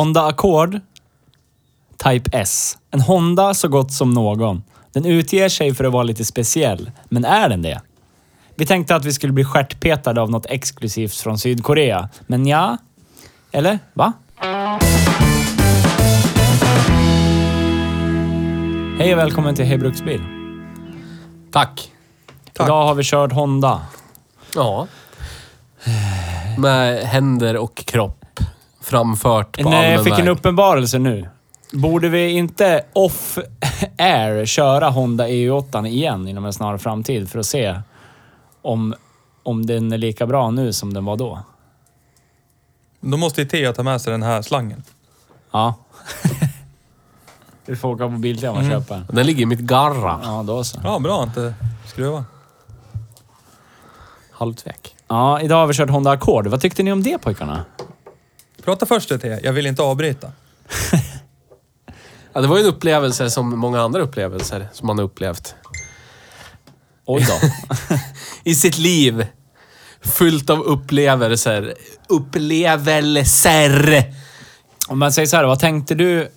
Honda Accord Type S. En Honda så gott som någon. Den utger sig för att vara lite speciell, men är den det? Vi tänkte att vi skulle bli stjärtpetade av något exklusivt från Sydkorea, men ja. Eller? Va? Hej och välkommen till Hej Bruksbil. Tack. Tack. Idag har vi kört Honda. Ja. Med händer och kropp framfört på Nej, jag fick en väg. uppenbarelse nu. Borde vi inte off-air köra Honda EU8 igen inom en snar framtid för att se om, om den är lika bra nu som den var då? Då måste ju Thea ta med sig den här slangen. Ja. vi får åka på Biltema och köpa en. Den ligger i mitt garra. Ja, då så. Ja, bra inte skruva. Halvtvek. Ja, idag har vi kört Honda Accord. Vad tyckte ni om det pojkarna? Prata först Thea, jag vill inte avbryta. Ja, det var ju en upplevelse som många andra upplevelser som man har upplevt Oj då. i sitt liv. Fyllt av upplevelser. Upplevelser! Om man säger så här, vad tänkte du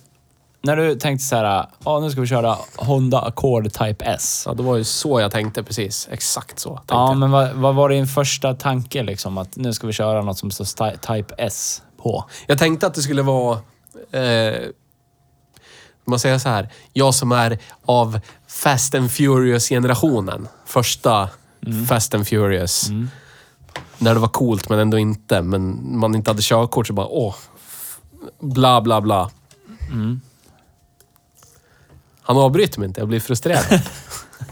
när du tänkte så här, ja nu ska vi köra Honda Accord Type S. Ja, det var ju så jag tänkte precis. Exakt så tänkte Ja, jag. men vad, vad var din första tanke liksom? Att nu ska vi köra något som står Type S på? Jag tänkte att det skulle vara... Eh, man säger så här. Jag som är av Fast and Furious-generationen. Första Fast and Furious. När det var coolt men ändå inte. Men man inte hade körkort så bara åh. Bla bla bla. Han avbryter mig inte. Jag blir frustrerad.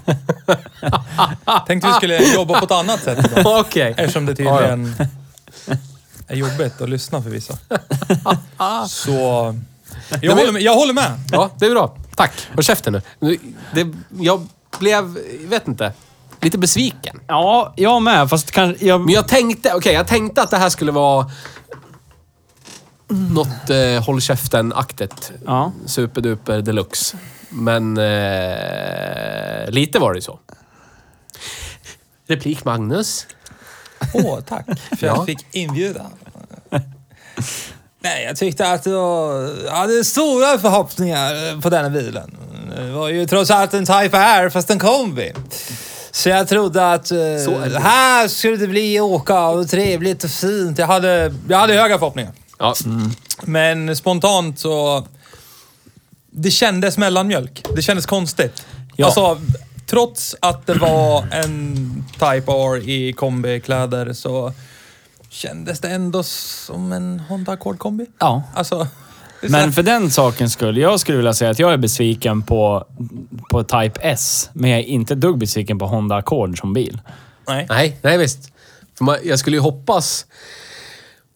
Tänkte vi skulle jobba på ett annat sätt idag. Okej. Eftersom det tydligen är jobbigt att lyssna för vissa. Så... Jag håller med. Jag håller med. Ja, det är bra. Tack. Håll käften nu. Nu- Det, jag blev, jag vet inte, lite besviken. Ja, jag med. Fast kan, jag... Men jag tänkte, okej, jag tänkte att det här skulle vara något eh, håll käften-aktigt. Ja. Superduper deluxe. Men eh, lite var det ju så. Replik Magnus. Åh, tack för Ja. jag fick inbjudan. Nej, jag tyckte att det var... Jag hade stora förhoppningar på den här bilen. Det var ju trots allt en Type R fast en kombi. Så jag trodde att eh, här skulle det bli åka och trevligt och fint. Jag hade, jag hade höga förhoppningar. Ja, Men spontant så... Det kändes mellanmjölk. Det kändes konstigt. Ja. Alltså, trots att det var en Type R i kombikläder så kändes det ändå som en Honda Accord kombi. ja. Alltså... Men för den sakens skull, jag skulle vilja säga att jag är besviken på, på Type S. Men jag är inte dugg besviken på Honda Accord som bil. Nej. nej, nej visst. För man, jag skulle ju hoppas...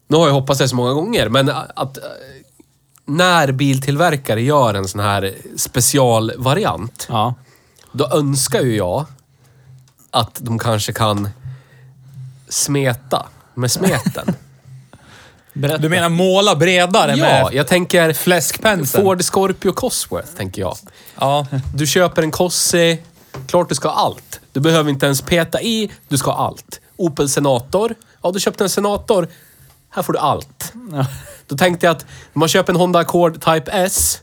Nu har jag hoppats det så många gånger, men att... eh, När biltillverkare gör en sån här specialvariant, Ja. Då önskar ju jag att de kanske kan smeta med smeten. Berätta. Du menar måla bredare ja, med jag tänker fläskpensel? Ford Scorpio Cosworth, tänker jag. Ja. Du köper en Cossi, klart du ska ha allt. Du behöver inte ens peta i, du ska ha allt. Opel Senator, ja du köpte en Senator, här får du allt. Då tänkte jag att när man köper en Honda Accord Type S,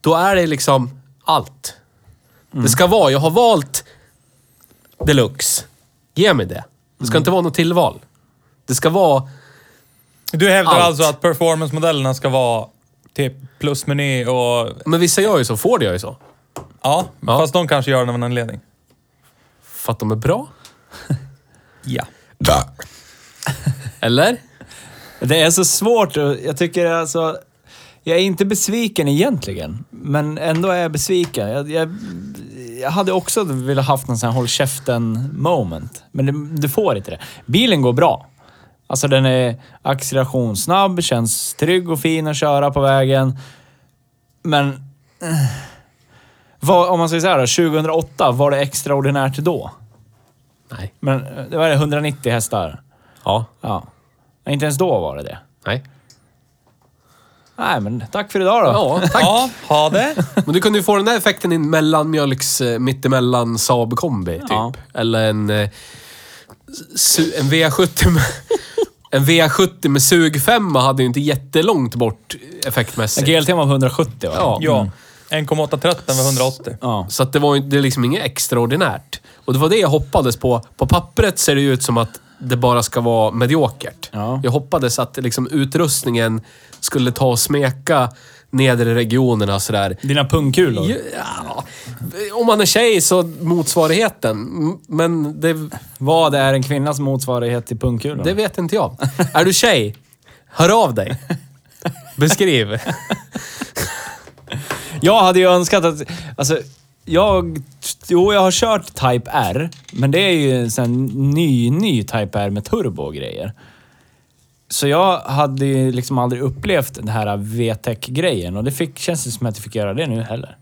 då är det liksom allt. Det ska vara, jag har valt Deluxe. Ge mig det. Det ska inte vara något tillval. Det ska vara... Du hävdar Allt. alltså att performance-modellerna ska vara typ plusmeny och... Men vissa gör ju så. Ford gör ju så. Ja, Ja. fast de kanske gör det av en anledning. För att de är bra? Ja. Eller? Det är så svårt jag tycker alltså... Jag är inte besviken egentligen, men ändå är jag besviken. Jag, jag, jag hade också velat haft någon sån här håll käften moment, men det, det får inte det. Bilen går bra. Alltså den är accelerationssnabb, känns trygg och fin att köra på vägen. Men... eh, Vad, om man säger så här då, 2008, var det extraordinärt då? Nej. Men eh, det var det 190 hästar. Ja. Ja. Inte ens då var det det. Nej. Nej, men tack för idag då. Ja, tack. Ja, ha det. Men du kunde ju få den där effekten i en mellanmjölks, eh, mittemellan Saab kombi, typ. Ja. Eller en, eh, su- en V70 med... En V70 med sugfemma hade ju inte jättelångt bort effektmässigt. GLT var 170 va? Ja. Ja. 1,813 var 180. ja. Så att det var ju det är liksom inget extraordinärt. Och det var det jag hoppades på. På pappret ser det ju ut som att det bara ska vara mediokert. Ja. Jag hoppades att liksom utrustningen skulle ta och smeka nedre regionerna sådär. Dina pungkulor? Ja, om man är tjej så motsvarigheten. Men det, Vad är en kvinnas motsvarighet till pungkulor? det vet inte jag. Är du tjej? Hör av dig. Beskriv. Jag hade ju önskat att... Alltså, jag... Jo, jag har kört Type R, men det är ju en sån ny, ny Type R med turbo och grejer. Så jag hade ju liksom aldrig upplevt den här VTEC-grejen och det fick, känns det som att jag fick göra det nu heller.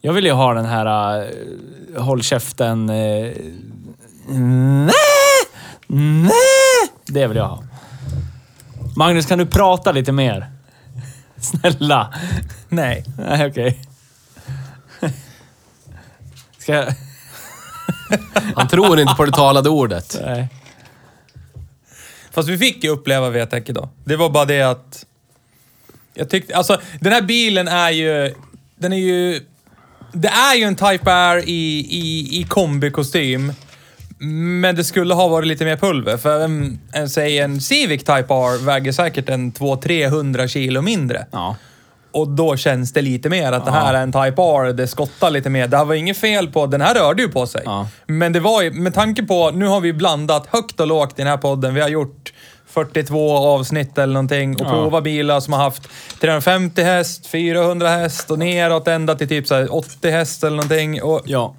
Jag vill ju ha den här uh, håll käften... Uh, nej! Nej! Det vill jag ha. Magnus, kan du prata lite mer? Snälla. Nej. Nej, okej. Ska jag... Han tror inte på det talade ordet. Nej. Fast vi fick ju uppleva VTEC idag. Det var bara det att... Jag tyckte... Alltså, den här bilen är ju... Den är ju... Det är ju en Type R i, i, i kombikostym. Men det skulle ha varit lite mer pulver. För en, en, säg en Civic Type R väger säkert en 200-300 kilo mindre. Ja. Och då känns det lite mer att det här är en Type R, det skottar lite mer. Det här var inget fel på, den här rörde ju på sig. Ja. Men det var ju, med tanke på, nu har vi blandat högt och lågt i den här podden. Vi har gjort 42 avsnitt eller någonting och Ja. provat bilar som har haft 350 häst, 400 häst och neråt ända till typ så här 80 häst eller någonting. Och Ja.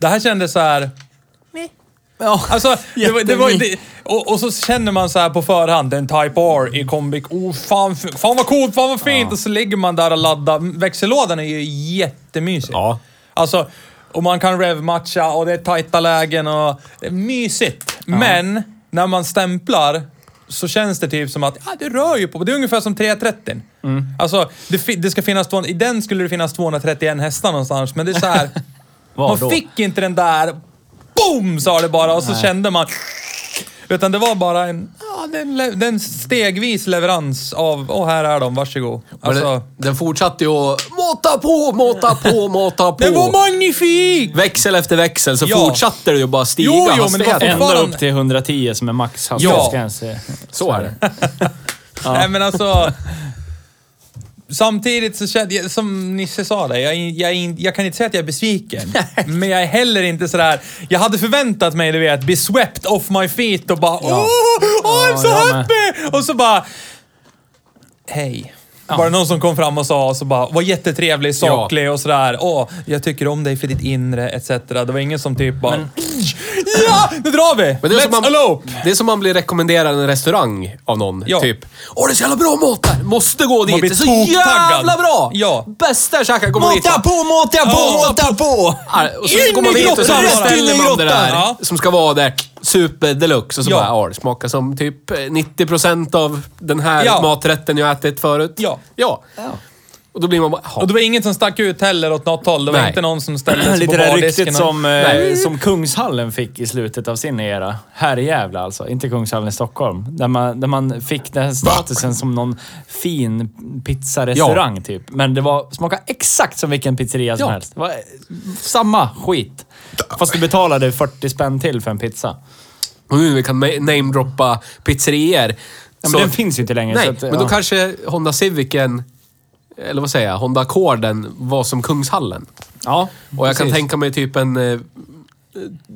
det här kändes så här... Ja. Alltså, det var, det var, det, och, och så känner man så här på förhand, en Type R i Combic. Oh, fan, fan vad coolt, fan vad fint! Och så ligger man där och laddar. Växellådan är ju jättemysig. Ja. Alltså, och man kan rev-matcha och det är tajta lägen och... Det är mysigt. Men, när man stämplar så känns det typ som att, ja, det rör ju på. Det är ungefär som 330. Alltså, det, det ska finnas... 200 I den skulle det finnas 231 hästar någonstans, men det är så här... Man fick inte den där... Boom! sa det bara och så kände man... Utan det var bara en, ja, den, den stegvis leverans av, åh här är de, varsågod. Alltså, den, den fortsatte ju att mata på, mata på, mata på. det var magnifikt! Växel efter växel så Ja. fortsatte det ju bara stiga Jo, jo, men det var fortfarande- Ända upp till 110 som är max hastighetsgräns. Så är det. Nej men alltså... Samtidigt så kände jag, som Nisse sa det, jag, jag, jag kan inte säga att jag är besviken. men jag är heller inte sådär... Jag hade förväntat mig, du vet, bli swept off my feet och bara Ja. åh, åh, I'm Ja, so med. happy! Och så bara... Hej. Var det någon som kom fram och sa så bara, var jättetrevlig, saklig och sådär. Åh, jag tycker om dig för ditt inre, etc. Det var ingen som typ bara... Ja, nu drar vi! Men det, är Let's som man, elope! det är som man blir rekommenderad en restaurang av någon. Ja. Typ. Åh, det är så jävla bra mat där! Måste gå dit! blir Det är så jävla bra! Ja. Bästa jag käkat, kommer dit. Mata på, mata på, Ja. mata på! Ja, Och så går man dit och så beställer man det där Ja. som ska vara där. Super deluxe. Och så Ja. bara, ja, det smakar som typ 90% av den här Ja. maträtten jag ätit förut. Ja. Ja. Och då blir man bara, jaha. Och det var inget som stack ut heller åt något håll. Det var Nej. inte någon som ställde sig på Lite det där bardisken. ryktet och- som, eh, som Kungshallen fick i slutet av sin era. Herrejävlar alltså, inte Kungshallen i Stockholm. Där man, där man fick den här statusen som någon fin pizzarestaurang typ. Men det var, smakade exakt som vilken pizzeria som Ja. helst. Det var eh, samma skit. Fast du betalade 40 spänn till för en pizza. Och nu vi kan namedroppa pizzerier. Ja, men Så- den finns ju inte längre. Nej, så att, men då ja. kanske Honda Civicen, eller vad säger jag, Honda Accorden var som Kungshallen. Ja, Och jag kan precis. tänka mig typ en, eh,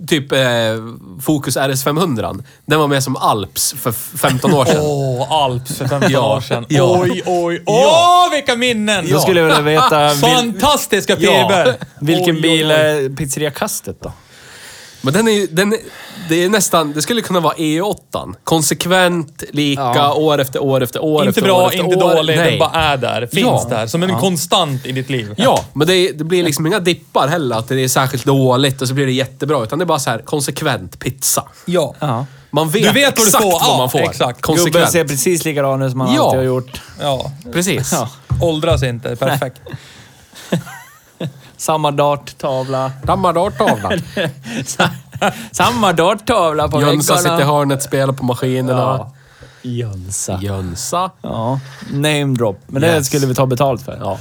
typ eh, Focus RS500. Den var med som Alps för f- 15 år sedan. Åh, Alps för 15 Ja. år sedan. Ja. Oj, oj, åh, vilka minnen! Då skulle jag vilja veta... Fantastiska Ja, fiber! vilken bil är pizzeria Kastet då? Men den är ju, den, är- det är nästan, det skulle kunna vara E8. Konsekvent, lika, Ja. år efter år efter år Inte efter bra, år efter inte år. dålig, den bara är där. Finns Ja. där. Som en konstant i ditt liv. Ja, men det, det blir liksom inga dippar heller, att det är särskilt dåligt och så blir det jättebra. Utan det är bara så här konsekvent pizza. Ja. Ja. Man vet, Du vet vad du exakt får. vad Ja, man får. exakt. Gubben Konsekvent. ser precis likadan ut som han Ja. alltid har gjort. ja. Precis. Ja. Åldras inte. Perfekt. Samma darttavla. Samma darttavla. Samma darttavla på Jönsa väggarna. sitter i hörnet, spelar på maskinerna. Ja. Jönsa. Jönsa. Ja. Name drop. Men det Yes. skulle vi ta betalt för. Ja.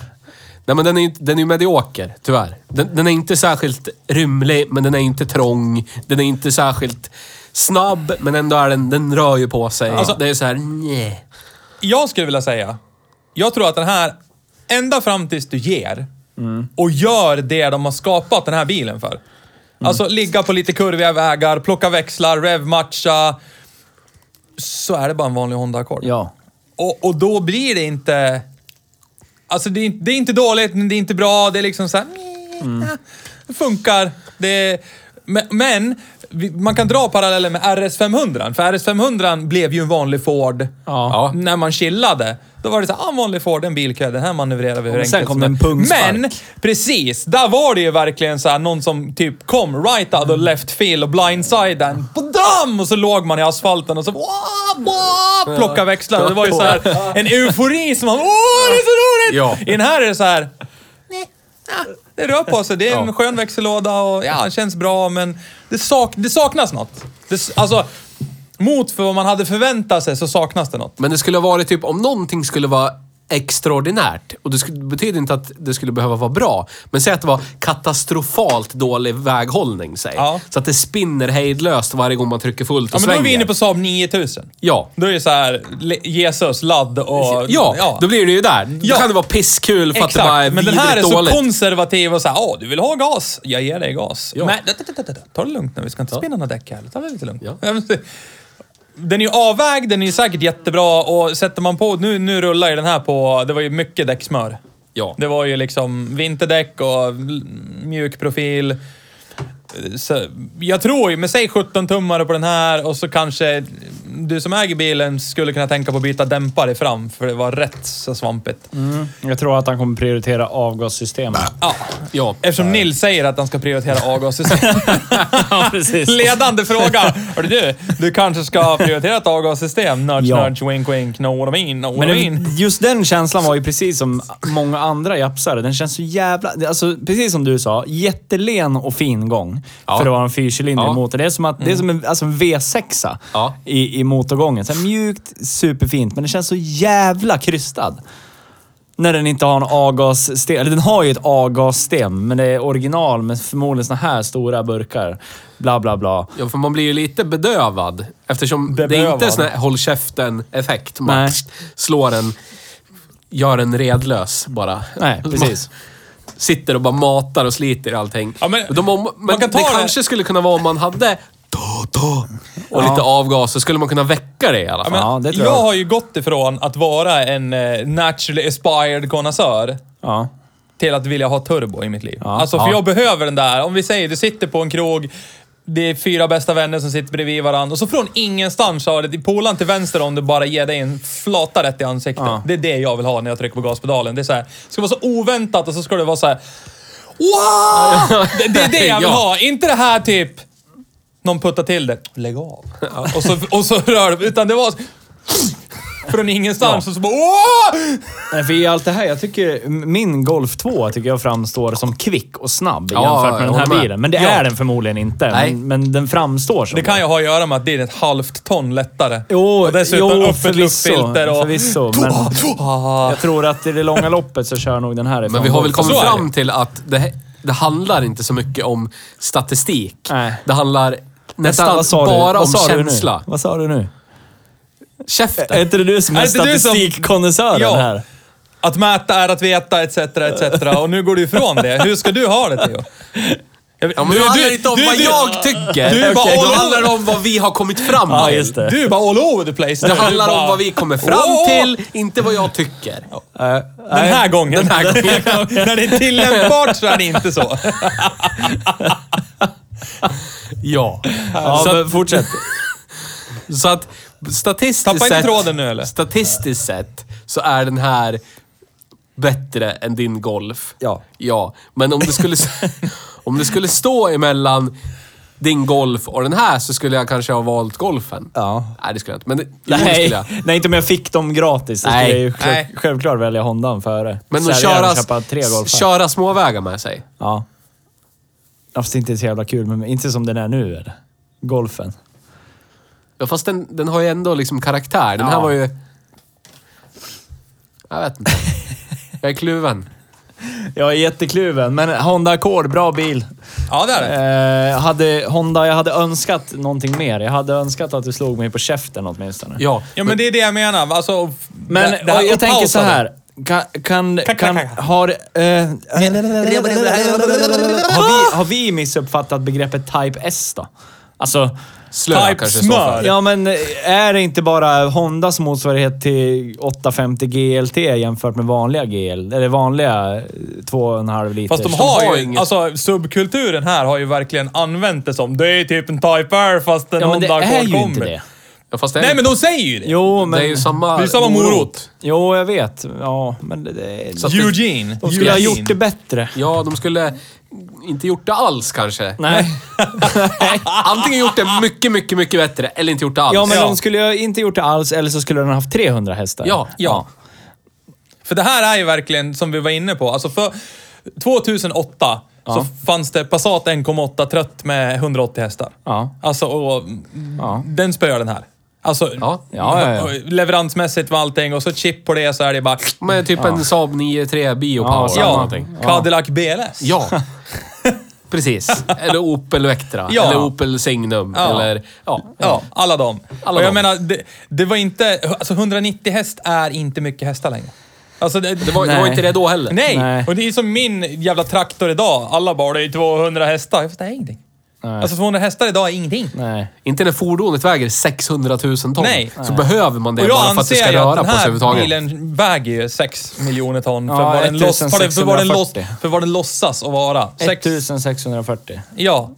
Nej men den är ju den är ju medioker, tyvärr. Den, den är inte särskilt rymlig, men den är inte trång. Den är inte särskilt snabb, men ändå är den... Den rör ju på sig. Alltså- det är så här, nej. Jag skulle vilja säga, jag tror att den här, ända fram tills du ger och gör det de har skapat den här bilen för. Alltså ligga på lite kurviga vägar, plocka växlar, revmatcha. Så är det bara en vanlig Honda Accord. Ja. Och, och då blir det inte... Alltså det är, inte- det är inte dåligt, men det är inte bra. Det är liksom så här... Mm. Det funkar. Det, men, men man kan dra parallellen med RS500. För RS500 blev ju en vanlig Ford Ja. när man chillade. Då var det så här, ah, en vanlig Ford, en bilkö, den här manövrerar vi hur Och sen enkelt kom det en helst." pungspark. Men precis, där var det ju verkligen så här, någon som typ kom right out och left field och blindsiden. Badam! Och så låg man i asfalten och så wah, wah, plocka växlar. Det var ju så här en eufori som man, åh det är så roligt! Ja. I den här är det så här, nej, det rör på sig. Det är en Ja. skön växellåda och ja, känns bra men det, sak, det saknas något. Det, alltså, mot för vad man hade förväntat sig så saknas det något. Men det skulle ha varit typ, om någonting skulle vara extraordinärt, och det betyder inte att det skulle behöva vara bra, men säg att det var katastrofalt dålig väghållning, säg. Ja. Så att det spinner hejdlöst varje gång man trycker fullt Ja, och men då är vi inne på Saab 9000. Ja. Då är det så här, Jesus, ladd och... Ja, då blir det ju där. Ja. Då kan det vara pisskul för att det Exakt, men den här är vidrigt så dåligt. konservativ och så här, åh, du vill ha gas? Jag ger dig gas. Ja. Men, ta det lugnt nu, vi ska inte spinna några däck här. Ta det lite lugnt. Den är ju avvägd, den är ju säkert jättebra och sätter man på... Nu, nu rullar ju den här på... Det var ju mycket däcksmör. Ja. Det var ju liksom vinterdäck och mjuk profil. Så jag tror ju, med säg 17 tummare på den här och så kanske du som äger bilen skulle kunna tänka på att byta dämpare fram för det var rätt så svampigt. Jag tror att han kommer prioritera avgassystemet. Ja. Ja. Eftersom Nils säger att han ska prioritera avgassystem. ja, precis. Ledande fråga! Hörru du, du kanske ska prioritera ett avgassystem? Nudge, Ja. nudge, wink, wink, know what I mean, know Men what I mean. just den känslan var ju precis som många andra japsare. Den känns så jävla... Alltså, precis som du sa, jättelen och fin gång Ja. för att vara en fyrcylindrig Ja. motor. Det är som, att, det är som en, alltså en V6 Ja. i, i motorgången. Så här mjukt, superfint, men den känns så jävla krystad. När den inte har en avgassystem. Eller den har ju ett avgassystem, men det är original med förmodligen såna här stora burkar. Bla, bla, bla. Ja, för man blir ju lite bedövad. Eftersom det är Bedövad. inte sån här håll käften-effekt. Man Nej. slår en... Gör en redlös bara. Nej, precis. sitter och bara matar och sliter i allting. Ja, men- De, om, men kan ta det det- kanske skulle kunna vara om man hade ta, ta, och lite avgas, så skulle man kunna väcka det i alla fall. Ja, det tror jag. jag. har ju gått ifrån att vara en eh, naturally aspired konnässör Ja. till att vilja ha turbo i mitt liv. Ja. alltså, för Ja. jag behöver den där. Om vi säger, du sitter på en krog, det är fyra bästa vänner som sitter bredvid varandra och så från ingenstans har det polaren till vänster om du bara ger dig en flata rätt i ansiktet. Ja. Det är det jag vill ha när jag trycker på gaspedalen. Det är så här, det ska vara så oväntat och så ska det vara så här. Wow! Det, det är det jag vill Ja. ha. Inte det här typ... Någon puttar till det. Lägg av. Och, så, och så rör det. Utan det var... Från ingenstans och så bara Åh! Nej, för i allt det här, jag tycker min Golf 2 tycker jag framstår som kvick och snabb Ja, jämfört med jag den här håller med. bilen. Men det Ja. är den förmodligen inte. Nej. Men, men den framstår som Det kan ju ha att göra med att det är ett halvt ton lättare. Jo, och dessutom jo öppet förvisso, luftfilter och... förvisso. Men Ah. jag tror att i det långa loppet så kör nog den här ifrån Men vi har väl Golf. kommit Så är fram till att det, det handlar inte så mycket om statistik. Nej. Det handlar Nästan, nästan vad sa du? bara vad om Du känsla. nu? Vad sa du nu? Käften! Är inte det du som är, Är du som- statistikkonnässören Ja. här? Att mäta är att veta, etc. etc. Och nu går du ifrån det. Hur ska du ha det, Theo? Ja, men det handlar inte om vad jag tycker. du är bara all det handlar om vad vi har kommit fram Ja, till. just det. Du är bara all over the place. Det handlar Du bara- om vad vi kommer fram Åh! till, inte vad jag tycker. Den Den här gången. Den här gången. När det är tillämpbart så är det inte så. Ja. Ja, så, men fortsätt. så att statistiskt Tappa inte tråden nu, eller? Statistiskt sett så är den här bättre än din Golf. Ja. Ja, men om det skulle, om det skulle stå emellan din Golf och den här så skulle jag kanske ha valt Golfen. Ja. Nej, det skulle jag inte. Men det, det skulle Nej, jag. nej, inte om jag fick dem gratis. Då Nej. skulle jag ju själv, Nej. självklart välja Hondan före. Men att köra, och köpa tre golfar. köra småvägar med sig. Ja. Fast det är inte så jävla kul, men inte som den är nu eller? Golfen. Ja, fast den, den har ju ändå liksom karaktär. Den här Ja. var ju... Jag vet inte. Jag är kluven. Jag är jättekluven, men Honda Accord, bra bil. Ja, det är det. Eh, hade Honda, jag hade önskat någonting mer. Jag hade önskat att du slog mig på käften åtminstone. Ja. Ja, men det är det jag menar. Alltså, Men det- det här jag tänker så upphausade. här. Kan, kan, Kan- har, eh, har, vi, har vi missuppfattat begreppet Type S då? Alltså, Slö Type kanske smör. ja men är det inte bara Hondas motsvarighet till 850 GLT jämfört med vanliga GL? Eller vanliga 2,5 liter? Fast de har har ju, inget- alltså subkulturen här har ju verkligen använt det som, det är typ en Type R fast en Ja men det Honda är Accord ju kommer. inte det. Ja, fast det är, Nej men de säger ju det! Jo, men... det är ju samma, Det är samma morot. Jo, jag vet. Ja, men det... det Så att det- Eugene. de skulle ha Eugene. gjort det bättre. Ja, de skulle inte gjort det alls kanske. Nej. Antingen gjort det mycket, mycket, mycket bättre eller inte gjort det alls. Ja, men Ja. de skulle ju inte gjort det alls, eller så skulle den ha haft 300 hästar. Ja, Ja. För det här är ju verkligen, som vi var inne på, alltså för 2008 så fanns det Passat 1,8 trött med 180 hästar. Ja. Alltså, och Ja. den spöar den här. Alltså, Ja. Ja, ja, ja. leveransmässigt med allting och så chip på det så är det bara... Med typ en Saab 9-3 Biopower Ja, eller Ja, någonting. Cadillac BLS. Ja. Precis. Eller Opel Vectra. Ja. Eller Opel Signum. Ja. Eller, ja. Ja, alla dem. Alla och jag dem. menar, det, det var inte... Alltså 190 häst är inte mycket hästar längre. Alltså det, Det var, det var inte det då heller. Nej. Nej. och det är som min jävla traktor idag. Alla bara, det är 200 hästar. Det är ingenting. Nej. Alltså 200 hästar idag är ingenting. Nej. Inte när fordonet väger 600 000 ton. Nej. Så behöver man det Och bara jag för att det anser ska att röra den på sig här överhuvudtaget. bilen väger ju 6 miljoner ton för, Ja, vad den loss, för, vad den loss, 1640. för vad den låtsas att vara. Sex, 1640. ja.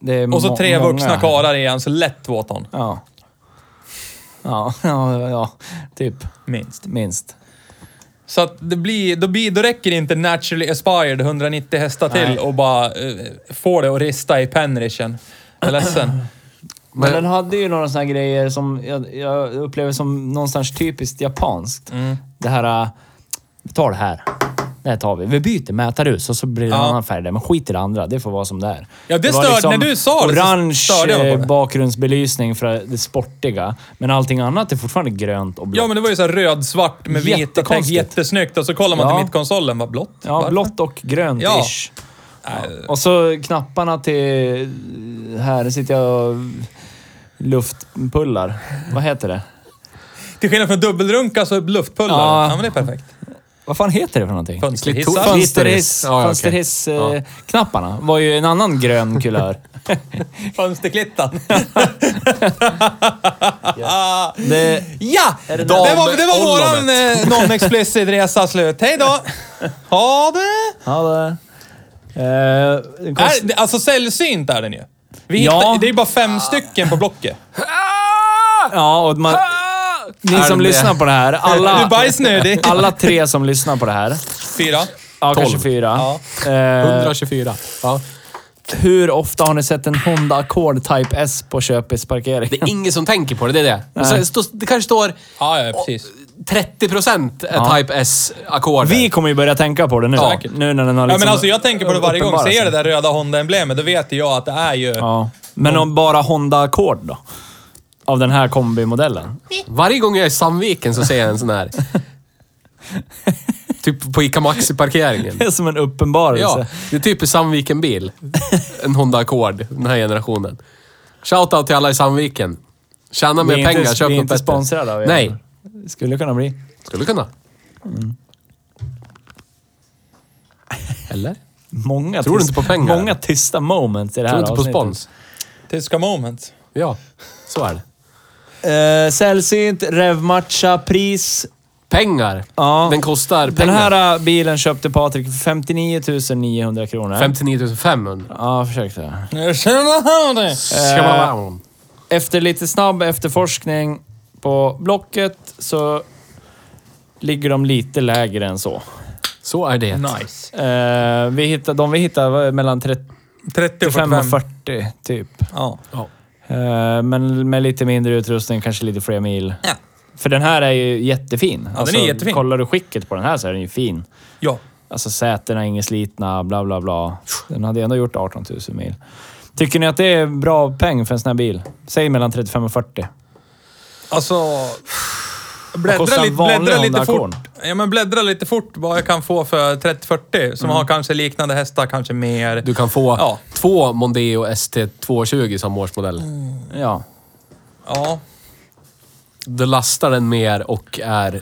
Det är Och så tre många. vuxna karlar i en, så lätt två ton. Ja. Ja, ja, ja, typ. Minst. Minst. Så att det blir, då, blir, då räcker det inte naturally aspired 190 hästar till Nej. och bara eh, få det att rista i penrishen. Jag är ledsen. Men, Men- den hade ju några här grejer som jag, jag upplever som någonstans typiskt japanskt. Mm. Det här... äh, Vi tar det här. Det här tar vi. Vi byter mätarhus och så blir det en Ja. annan färg där. Men skit i det andra. Det får vara som det är. Ja, det var störde- när du sa det så Orange störde jag mig på eh, det. bakgrundsbelysning för det sportiga. Men allting annat är fortfarande grönt och blått. Ja, men det var ju så här röd-svart med vita. Jättekonstigt. Jättesnyggt. Och så kollar man Ja. till mittkonsolen, var blått. Ja, Varför? blått och grönt Ja. ish. Och så knapparna till... Här sitter jag och luftpullar. Vad heter det? Till skillnad från dubbelrunka så är luftpullare. Ja. Ja. men det är perfekt. Vad fan heter det för någonting? Fönsterhissar. Fönsterhiss, Ja, ja, okej. fönsterhiss-knapparna var ju en annan grön kulör. Fönsterklittan. Det, Ja! Det, det var, det var våran eh, non-explicit resa slut. Hej då! Ha det! ja, det, eh, kost, Är, alltså sällsynt är den ju. Vi Ja. hittar, det är bara fem stycken på Blocket. ja, och man, ni Är som lyssnar på det här, Du är alla, bajsnödig. alla tre som lyssnar på det här, Fyra. ja kanske fyra. Ja. Eh, 124. Ja. hur ofta har ni sett en Honda Accord Type S på köpisparkering? Det är ingen som tänker på det, det är det. Men så, stå- det kanske står Ja, ja, precis. 30 procent Ja. Type S-ackorder. Vi kommer ju börja tänka på det nu. Säkert. Nu när den har Ja, liksom men alltså jag tänker på det varje gång. uppenbarat Ser jag sig. det där röda Honda-emblemet, då vet jag att det är ju... Ja. Men om bara Honda Accord då? Av den här kombimodellen? Varje gång jag är i Sandviken så ser jag en sån här. typ på ICA Maxi-parkeringen. Det är som en uppenbarelse. Ja, det är typ en Sandviken-bil. En Honda Accord, den här generationen. Shoutout till alla i Sandviken. Tjäna mer pengar, köp vi är något inte bättre. sponsrade av er. Nej, Skulle kunna bli. skulle kunna. Eller? Många, Tror du inte på pengar? många tysta moments i det här Tror du inte på avsnittet. spons? Tyska moment. Ja, så är det. Eh, sällsynt revmatcha pris. Pengar. Ja. Den kostar Den pengar. här eh, bilen köpte Patrik för 59 900 kronor. 59 500. Ja, försökte. Jag känner det. Eh, Efter lite snabb efterforskning på Blocket så ligger de lite lägre än så. Så är det. Nice. Eh, vi hittade, de vi hittade var mellan 35 30 och och 45. 40 typ. Ja. Ja. Eh, men med lite mindre utrustning, kanske lite fler mil. Ja. För den här är ju jättefin. Ja, den är jättefin. Kollar du skicket på den här så är den ju fin. Ja. Alltså sätena är inga slitna, bla bla bla. Den hade ändå gjort 18 000 mil. Tycker ni att det är bra peng för en sån här bil? Säg mellan 35 och 40. Alltså... Bläddra vanlig bläddra lite fort. Ja, men bläddra lite fort vad jag kan få för 30-40 som har kanske liknande hästar, kanske mer. Du kan få Ja. två Mondeo ST220 som årsmodell. Ja. Ja. Du lastar den mer och är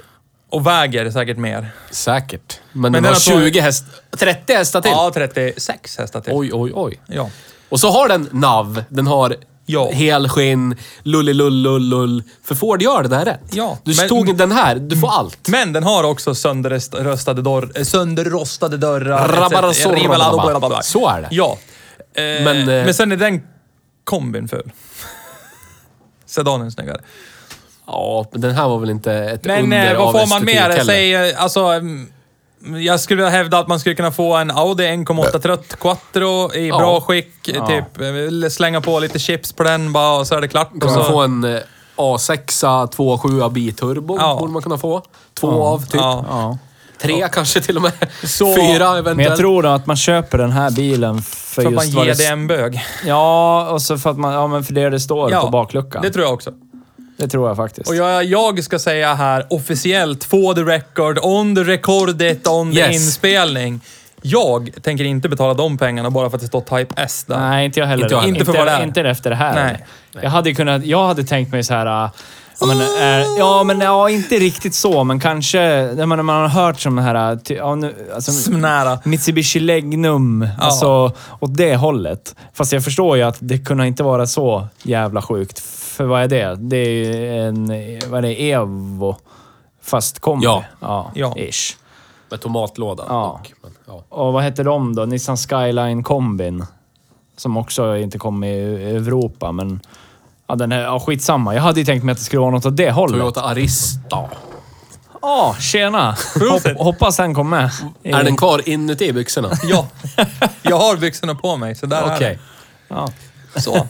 Och väger säkert mer. säkert. Men, Men den den har har tagit- 20 häst... 30 hästar till. Ja, 36 hästar till. Oj, oj, oj. Ja. Och så har den nav. Den har Ja. helskinn, lullilullull. För Ford gör det där rätt. Ja, Du men- tog den här, du får allt. Men den har också sönderrostade, dörr, eh, sönderrostade dörrar. Rabarasor. Så är det. Ja. Eh, Men, eh, men sen är den kombin ful. Sedanen snyggare. Ja, men den här var väl inte ett Men under eh, vad får man mer? Säg, eh, alltså... mm, Jag skulle vilja hävda att man skulle kunna få en Audi 1,8 trött Quattro i Ja. bra skick. Ja. Typ, eh, slänga på lite chips på den bara och så är det klart. Kan så, få en eh, A6 2.7 biturbo, Ja. borde man kunna få. Två av, typ. ja. ja. Tre kanske till och med. Så- Fyra eventuellt. Men jag tror då att man köper den här bilen för, för att man just ger det... det en bög. Ja, och så för att man... Ja, men för det det står Ja, på bakluckan. Det tror jag också. Det tror jag faktiskt. Och jag, jag ska säga här officiellt, for the record, on the recordet, on the Yes. inspelning. Jag tänker inte betala de pengarna bara för att det står Type S där. Nej, inte jag heller. Inte jag heller. Inte för vad det är. Inte efter det här. Nej. Jag hade kunnat... Jag hade tänkt mig så här... Ja men, äh, ja, men ja, inte riktigt så, men kanske... Jag menar, man har hört som det här... äh, ty- Ja, nu, alltså, Snära. Mitsubishi Legnum, alltså åt det hållet. Fast jag förstår ju att det kunde inte vara så jävla sjukt. För vad är det? Det är ju en... Vad är det? Evo. Fast kombi. Ja. Ja. Ja. Ish. Med tomatlåda. Ja. dock, men, ja. Och vad hette de då? Nissan Skyline kombin. Som också inte kom i Europa, men... Ja, den är, ja, skitsamma. Jag hade ju tänkt mig att det skulle vara något åt det hållet. Toyota Arista. Ja, tjena! Hopp, hoppas den kom med. Är den kvar inuti byxorna? Ja. Jag har byxorna på mig, så där Okej. Ja. är det. Så.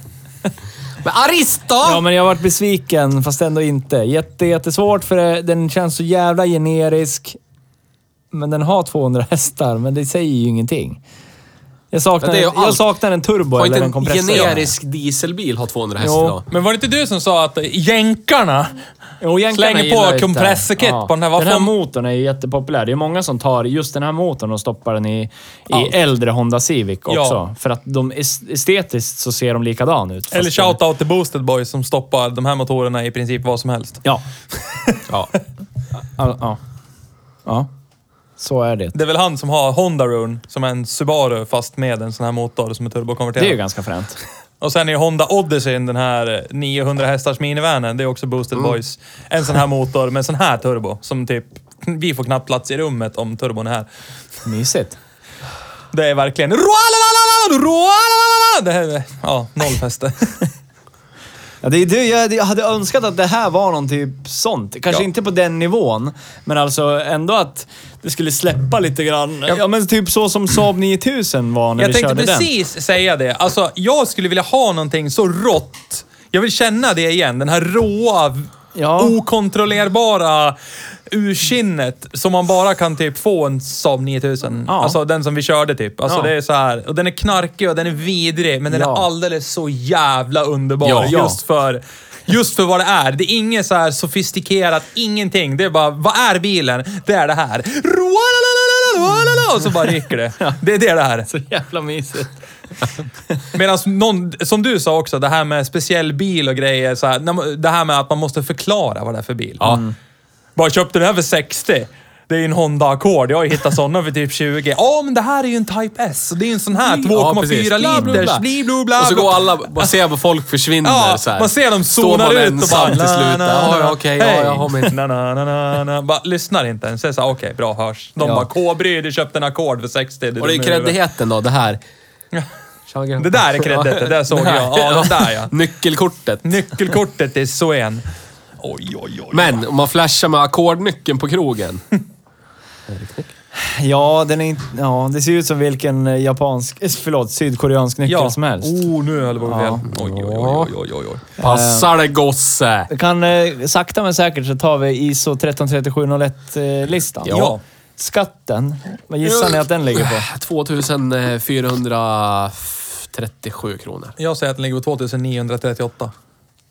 Men Arista! ja, men jag har varit besviken, fast ändå inte. Jätte, jättesvårt för det, den känns så jävla generisk. Men den har 200 hästar, men det säger ju ingenting. Jag saknar, det är ju jag allt. saknar en turbo Har eller inte en en kompressor. generisk dieselbil har 200 hästar Jo. idag? Men var det inte du som sa att jänkarna Jo, jänkarna Slänger gillar på det. kompressorkit på den här, vad Den här fan- motorn är ju jättepopulär. Det är många som tar just den här motorn och stoppar den i, i äldre Honda Civic också. Ja. För att de est- estetiskt så ser de likadan ut. Eller fast shout-out till Boosted Boys som stoppar de här motorerna i princip vad som helst. Ja. Ja. Ja. ja. Ja. Så är det. Det är väl han som har Honda Rune, som är en Subaru fast med en sån här motor som är turbokonverterad. Det är ju ganska fränt. Och sen är ju Honda Odyssey, den här 900 hästars minivanen, det är också Boosted Boys. En sån här motor med sån här turbo, som typ... Vi får knappt plats i rummet om turbon är här. Mysigt. Det är verkligen... Det här är... Ja, noll fäste. Ja, det är det. Jag, jag hade önskat att det här var någon typ sånt. Kanske Ja. inte på den nivån, men alltså ändå att det skulle släppa lite grann. Ja, men typ så som Saab 9000 var när Jag vi tänkte körde den. precis säga det. Alltså, jag skulle vilja ha någonting så rått. Jag vill känna det igen. Den här råa, Ja. okontrollerbara urkinnet som man bara kan typ få en Saab 9000. Ja. Alltså den som vi körde typ. Alltså Ja. det är så här. Och den är knarkig och den är vidrig, men den Ja. är alldeles så jävla underbar. Just för... Just för vad det är. Det är inget så här sofistikerat, ingenting. Det är bara, vad är bilen? Det är det här. Och så bara rycker det. Det är det det är. Så jävla mysigt. Medan någon, som du sa också, det här med speciell bil och grejer. Så här, det här med att man måste förklara vad det är för bil. Ja. Bara köpte den här för 60. Det är ju en Honda Accord. Jag har ju hittat sådana för typ 20. Ja, men det här är ju en Type S. Det är ju en sån här 2,4 Bla, bla, bla. liters. Bli, bla, bla, Och så går alla, man ser vad folk försvinner Ja, så här. man ser dem zonar ut och bara... till slut. Ja, ja, okej, ja, jag har min... Na, na, na, na. Bara lyssnar inte ens. Säger såhär, okej, bra, hörs. De Ja. bara, K-bry, du köpte en Accord för 60. Och det är dum i huvudet." kreddigheten då, det här. Det där är kredditet, det där såg jag. Ja, den där ja. Nyckelkortet. Nyckelkortet är så en. Oj, oj, oj. Men om man flashar med ackordnyckeln på krogen. Ja, den är inte... Ja, det ser ut som vilken eh, japansk... eh, Förlåt, sydkoreansk nyckel ja. som helst. Oh, nu höll det på att Ja. fel. Oj, oj, oj, oj, oj, oj. Passar det gosse? Vi kan eh, sakta men säkert så tar vi ISO 133701-listan. Ja. Skatten, vad gissar ni att den ligger på? 2437 kronor. Jag säger att den ligger på 2938.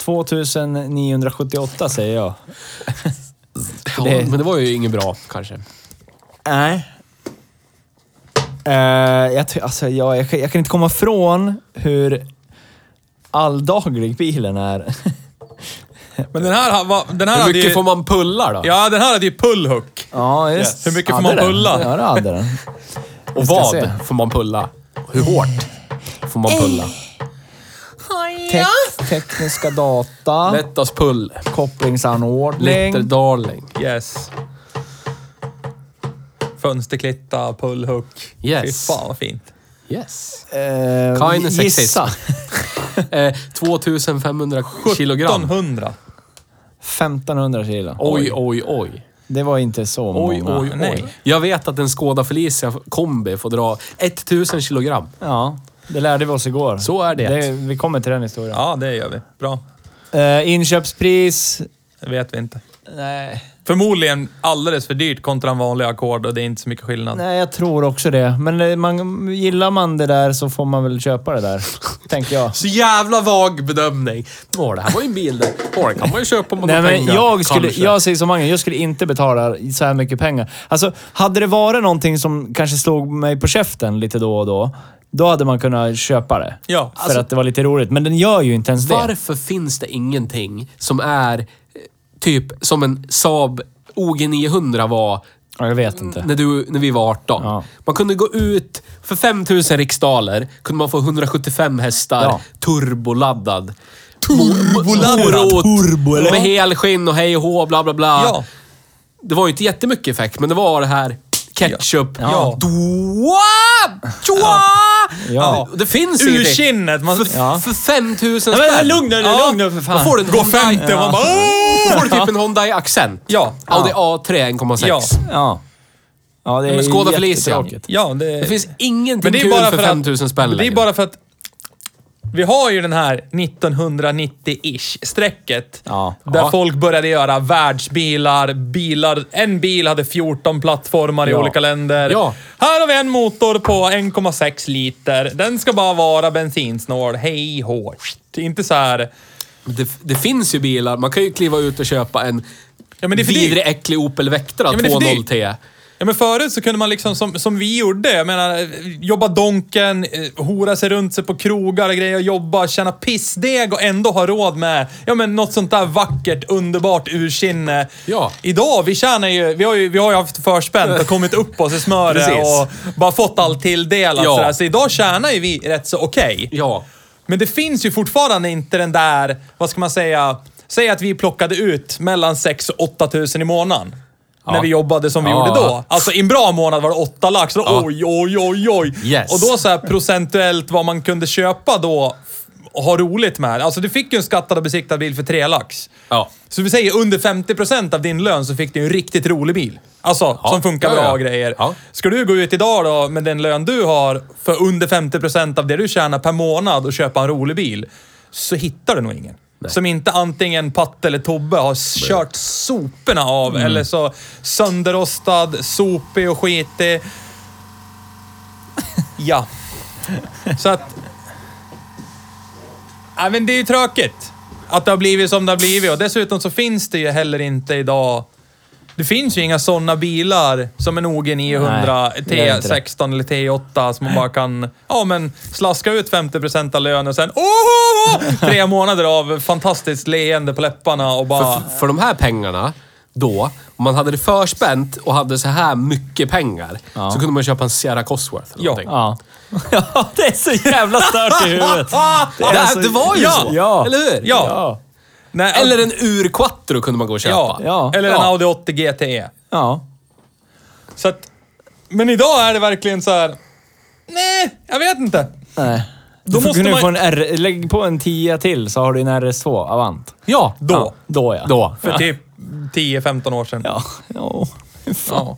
2978 säger jag. Ja, Det- men det var ju inget bra kanske. Nej. Uh, jag, ty- alltså, jag, jag, kan- jag kan inte komma ifrån hur alldaglig bilen är. Men den här, ha- va- den här Hur hade mycket ju... får man pulla då? Ja, den här hade ju pullhook. ja, just. Yes. Hur mycket får Hade man den? pulla? Ja, det hade den. Och ska vad se. får man pulla? Hur hårt får man pulla? Tek, tekniska data, Lättast pull. kopplingsanordning. Litter darling. Yes. Fönsterklitta, pullhook. Yes. Fy fan vad fint. Yes. Eh, Keine sexism. gissa. Eh, 2500 kilogram. 1700. 1500 kilo. Oj, oj, oj. Det var inte så Oj, många. oj, Nej. oj. Jag vet att en Skoda Felicia kombi får dra 1000 kilogram. Ja, det lärde vi oss igår. Så är det. vi kommer till den historien. Ja, det gör vi. Bra. Eh, inköpspris? Det vet vi inte. Nej. Förmodligen alldeles för dyrt kontra en vanlig ackord och det är inte så mycket skillnad. Nej, jag tror också det. Men eh, man, gillar man det där så får man väl köpa det där. tänker jag. Så jävla vag bedömning. Åh, det här var ju en bil där. Åh, det kan man ju köpa om man Nej, men pengar. jag, skulle, Kanske. jag säger som Magnus, jag skulle inte betala så här mycket pengar. Alltså, hade det varit någonting som kanske slog mig på käften lite då och då, då hade man kunnat köpa det. Ja, För alltså- att det var lite roligt. Men den gör ju inte ens det. Varför finns det ingenting som är eh, typ som en Saab OG 900 var Ja, jag vet inte. när, du, när vi var 18. Ja. Man kunde gå ut, för 5000 riksdaler kunde man få 175 hästar Ja. turboladdad. Turboladdad? Morot, Turbo, eller? Med helskinn och hej och hå, bla bla bla. Ja. Det var ju inte jättemycket effekt, men det var det här ketchup. Ja. Dua, dua. Ja. Det finns Ur ingenting. kinnet. Man, Ja. För 5000 Nej, men spänn. lugn nu, Ja. lugn nu för fan. Då får du en Gå Hyundai- 50 och man bara... Då får du typ en Hyundai Accent. Ja. Audi A3 1,6. Ja. Ja. Ja, det är Men Skoda Felicia. Ja, det... Det finns ingenting Men det är kul bara för för 5000 spänn Det är längre. bara för att vi har ju den här 1990-ish strecket. Ja. Där Ja. folk började göra världsbilar, bilar. En bil hade 14 plattformar i Ja. olika länder. Ja. Här har vi en motor på 1,6 liter. Den ska bara vara bensinsnål. Hej hå. Inte så här... Det, det finns ju bilar. Man kan ju kliva ut och köpa en Ja, vidrig, äcklig Opel Vectra är för 2.0T. Ja, men förut så kunde man liksom, som, som vi gjorde, jag menar, jobba donken, eh, hora sig runt sig på krogar och grejer, jobba, tjäna pissdeg och ändå ha råd med, ja men något sånt där vackert, underbart ursinne. Ja. Idag, vi tjänar ju, vi har ju, vi har ju haft förspänt och kommit upp oss i smöret och bara fått allt tilldelat Ja. sådär. Så idag tjänar ju vi rätt så okej. Ja. Men det finns ju fortfarande inte den där, vad ska man säga, säg att vi plockade ut mellan 6 och 8 tusen i månaden. När vi jobbade som vi Ja. gjorde då. Alltså i en bra månad var det 8 lax. Då, Ja. Oj, oj, oj, oj. Yes. Och då så här procentuellt vad man kunde köpa då och ha roligt med. Alltså du fick ju en skattad och besiktad bil för 3 lax. Ja. Så vi säger under 50% av din lön så fick du en riktigt rolig bil. Alltså, Ja. som funkar Ja, bra ja. grejer. Ja. Ska du gå ut idag då med den lön du har för under 50% av det du tjänar per månad och köpa en rolig bil, så hittar du nog ingen. Som inte antingen Patte eller Tobbe har kört soporna av, Mm. eller så sönderrostad, sopig och skitig. Ja. Så att... Nej, men det är ju tråkigt. Att det har blivit som det har blivit. Och dessutom så finns det ju heller inte idag... Det finns ju inga sådana bilar som en OG 900, Nej, det är inte det. T16 eller T8 som man bara kan ja, men slaska ut 50% av lönen och sen åh, tre månader av fantastiskt leende på läpparna och bara... För, för de här pengarna då, om man hade det förspänt och hade så här mycket pengar, Ja. så kunde man köpa en Sierra Cosworth eller Ja. någonting. Ja. ja, det är så jävla stört i huvudet. Det, är så- det var ju Ja. så! Ja. Eller hur? Ja. Nej, Eller en Ur Quattro kunde man gå och köpa. ja. Ja. Eller en. Audi 80 GTE. Ja. Så att, men idag är det verkligen så här. Nej, jag vet inte. Nej. Då måste man- få en R... Lägg på en 10 till så har du en RS2 Avant. Ja, Då. Ja, då ja. Då. För typ 10-15 år sedan. Ja. Fan. Ja.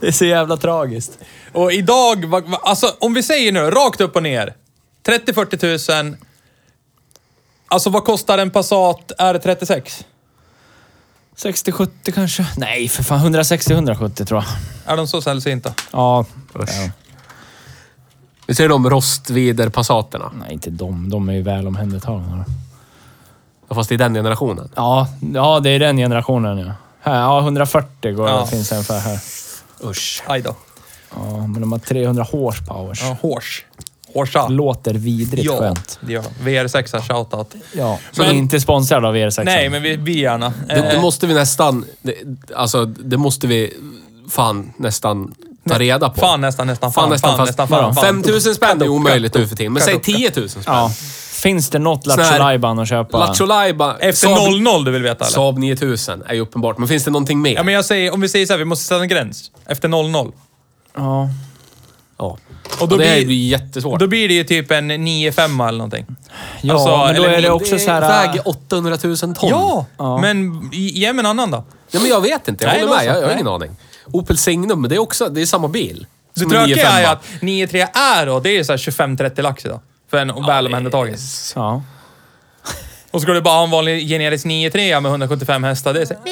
Det är så jävla tragiskt. Och idag, alltså om vi säger nu rakt upp och ner. 30-40 tusen. Alltså vad kostar en Passat R36? 60-70 kanske? Nej, för fan. 160-170 tror jag. Är de så sällsynta? Ja. ja. Vi ser de rostvider Passaterna. Nej, inte de. De är ju väl omhändertagna. Ja, Fast i den generationen. Ja, ja, det är den generationen ja. Här, ja, 140 går Ja. det finns en för här. Usch. Aj då. Ja, men de har 300 horsepowers. Ja, Hors. Horsa. Låter vidrigt Ja, skönt. de. VR6 shoutout. Ja, Men- men inte sponsrad av er 6 Nej, men vi, vi gärna. Det, det Eh, måste vi nästan... Det, alltså, det måste vi fan nästan ta reda på. Fan nästan, nästan, Fan, fan, nästan, fan, nästan, fan. fan. 5000 spänn är omöjligt nu för tiden. Men säg Kaduka. 10 000 spänn. Ja. Finns det något Lattjo att köpa? Lattjo. Efter Saab- 00 du vill veta eller? Saab 9000 är ju uppenbart. Men finns det någonting mer? Ja, men jag säger, om vi säger så här, vi måste sätta en gräns. Efter 00. Ja. Ja. Och då, Och det blir, blir jättesvårt. då blir det ju typ en 9-5 eller någonting. Ja, Alltså, men då är det också så här... väger 800 000 ton. Ja, Ja. men ge mig en annan då. Ja, men jag vet inte. Jag Nej, håller med. så. Jag, jag har ingen aning. Opel Signum, men det är också det är samma bil. Det tråkiga 95. är ju att 9-3 är då, det är ju så här 25-30 lax idag. För en väl omhändertagen. Ja. Och ska du bara ha en vanlig generisk 9-3 med 175 hästar, det är så här,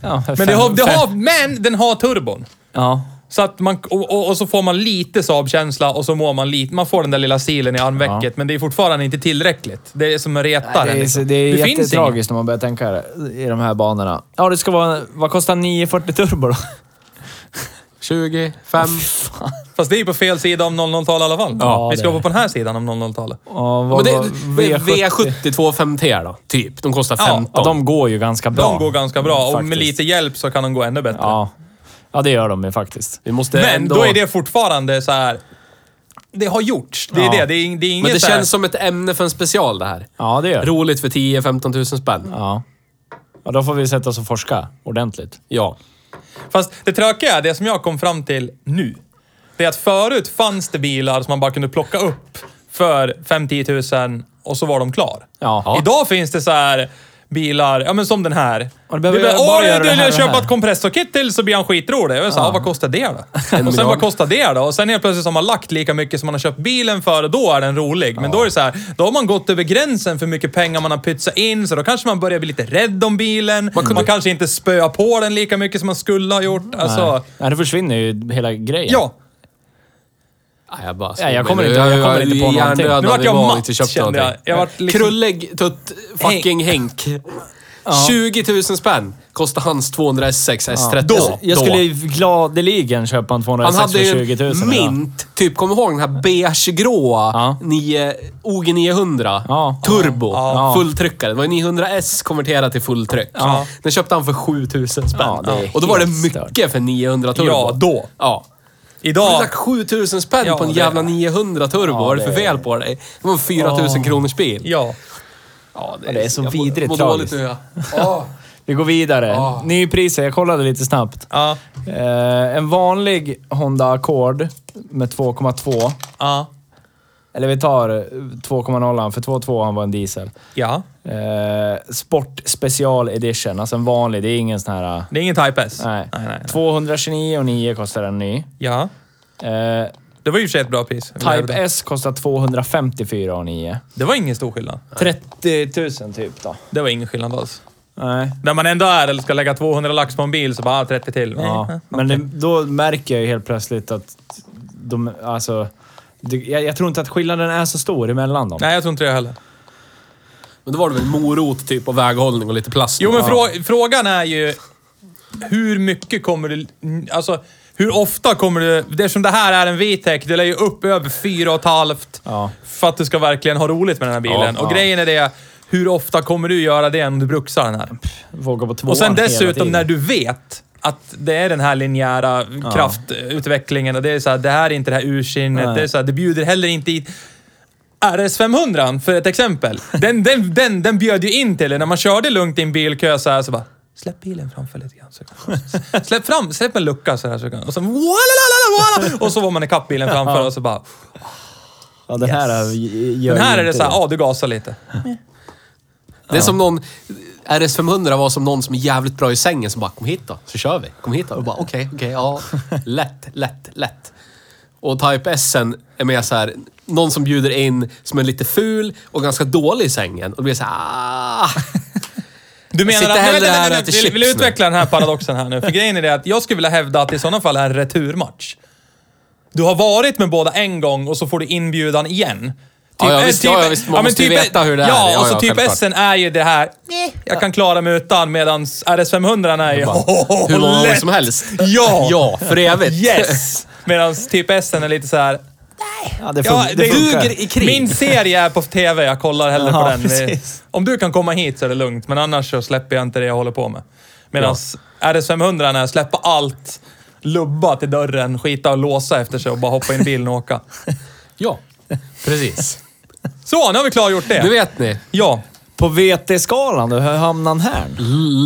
ja Men, det har, det har, men den har turbon. Ja. Så att man, och, och, och så får man lite Saab-känsla och så mår man lite, man får den där lilla silen i armvecket, Ja. men det är fortfarande inte tillräckligt. Det är som en retare. Det är, liksom. det är ingen. jättetragiskt när man börjar tänka det, i de här banorna. Ja, det ska vara... Vad kostar 940 turbo då? 20, 5. Fast det är ju på fel sida om 00-talet i alla fall. Ja, Vi det ska vara på den här sidan om 00-talet. Ja, Men vad, det, vad, V70 2.5T då, typ. De kostar Ja, 15. Ja, de går ju ganska bra. De går ganska bra och med lite hjälp så kan de gå ännu bättre. Ja. Ja, det gör de ju faktiskt. Vi måste Men ändå... då är det fortfarande så här. Det har gjorts. Det är Ja. det. Det är, det är inget Men det känns som ett ämne för en special det här. Ja, det gör. Roligt för 10-15 tusen spänn. Ja. ja. Då får vi sätta oss och forska ordentligt. Ja. Fast det tråkiga är, det som jag kom fram till nu, det är att förut fanns det bilar som man bara kunde plocka upp för 5-10 000 och så var de klar. Ja. Idag finns det så här bilar, ja men som den här. Och det behöver Du bara, bara Åh, du vill köpa här." ett kompressorkit till så blir han skitrolig. Jag sa, ja. vad kostar det då? och sen vad kostar det då? Och sen helt plötsligt har man lagt lika mycket som man har köpt bilen för och då är den rolig. Men då är det så här, då har man gått över gränsen för mycket pengar man har pytsat in, så då kanske man börjar bli lite rädd om bilen. Man, kanske inte spöar på den lika mycket som man skulle ha gjort. Alltså, Nej. Nej, det försvinner ju hela grejen. ja. Nej, jag bara Ja, jag kommer inte- jag kommer inte på någonting. Nu vart jag matt, kände jag. Jag vart liksom- Krullig tutt fucking Henk. 20 000 spänn kostar hans 200 S6 S30. Då. Jag skulle ju gladeligen köpa en 206 Han hade för ju 20 000 en idag. mint, typ, kommer ihåg den här beigegråa Ja. 9, OG 900? Ja. Turbo. Ja. Fulltryckare. Det var ju 900S konverterat till fulltryck. Ja. Den köpte han för 7000 spänn. Ja, det är Och då var det mycket för 900 turbo. Ja, då. Ja. Har du Idag... lagt 7000 spänn Ja, på en det- jävla 900 turbo? Ja, Vad är det för det- fel på dig? Det var en 4000 kronors bil. Ja. Ja, Ja, det är så jag mår- vidrigt mår dåligt tragiskt. nu. Ja. Ja. Vi går vidare. Ah. Nypriser, jag kollade lite snabbt. Ja. Eh, en vanlig Honda Accord med 2,2. Ja. Eller vi tar eh, 2,0 för 2,2 var en diesel. Ja. Eh, Sport Special Edition, alltså en vanlig. Det är ingen sån här... Det är ingen Type S. Nej. nej, nej. 229,9 kostar en ny. Ja. Eh, Det var ju för ett bra pris. Type S kostar 254,9. Det var ingen stor skillnad. 30 000 typ då. Det var ingen skillnad alls. Nej. När man ändå är eller ska lägga 200 lax på en bil så bara ah, 30 till. Ja. Eh, Men det, då märker jag ju helt plötsligt att de, alltså... Jag, jag tror inte att skillnaden är så stor emellan dem. Nej, jag tror inte det heller. Men då var det väl morot typ och väghållning och lite plast. Jo, men Ja. frå frågan är ju hur mycket kommer du... Alltså, hur ofta kommer du... Eftersom det här är en VTEC, det lär ju upp över fyra och ett halvt Ja. för att du ska verkligen ha roligt med den här bilen. Ja, och ja. grejen är det, hur ofta kommer du göra det om du bruksar den här? Våga på tvåan Och sen hela dessutom tiden. när du vet att det är den här linjära kraftutvecklingen och det är så här, det här är inte det här ursinnet. Det, är så här, det bjuder heller inte i RS 500 för ett exempel. Den, den, den, den bjöd ju in till det. När man körde lugnt i en bilkö så här så bara Släpp bilen framför lite grann. Så kan, släpp fram, släpp en lucka så här. Så kan, och så walalalala, Och så var man ikapp bilen framför och så bara... Ja, den här gör Den här är det så här, ja du gasar lite. Det är som någon... RS500 var som någon som är jävligt bra i sängen som bara kom hit då, så kör vi. Kom hit då. Och bara okej, okej, ja. Lätt, lätt, lätt. Och Type S är mer så här, någon som bjuder in som är lite ful och ganska dålig i sängen. Och det blir så här, ah. Du menar att... hellre här nej, vill, vill chips utveckla den här paradoxen här nu? För grejen är det att jag skulle vilja hävda att det i sådana fall är en returmatch. Du har varit med båda en gång och så får du inbjudan igen. Ja, ja, S- visst, ja, ja, visst. Man måste ju veta hur det är. Ja, Ja, och så ja, typ. S är ju det här, "Nej, jag kan klara mig utan, medan RS500 är ju... Bara, hur många gånger som helst. Ja! Ja, för evigt. Yes! Medan typ S är lite så här. Ja, det, Ja, det det funkar. duger i krig. Min serie är på TV, jag kollar hellre Ja, på den. Precis. Om du kan komma hit så är det lugnt, men annars så släpper jag inte det jag håller på med. Medan RS500 när jag släpper allt, lubba till dörren, skita och låsa efter sig och bara hoppa in i bilen och åka. Ja, precis. Så, nu har vi klargjort det. Nu vet ni. Ja, På VT-skalan hur hamnar han här?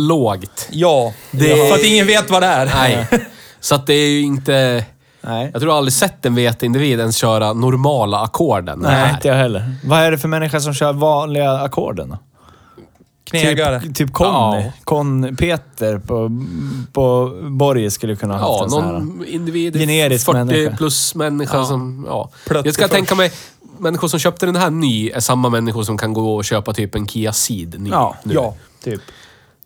Lågt. ja. Det- För att ingen vet vad det är. Nej. Så att det är ju inte... Nej. Jag tror aldrig sett en VT-individ ens köra normala ackorden. Nej, inte jag heller. Vad är det för människa som kör vanliga ackorden? Knegare. Typ, typ Conny. Ja. Con Peter på, på Borge skulle kunna ha haft Ja, en sån här. någon individ, Generisk 40 människa. plus människa som... Ja. Plötsligt Jag ska först. tänka mig, människor som köpte den här ny är samma människor som kan gå och köpa typ en Kia Ceed ny. Ja, nu. Ja. Typ.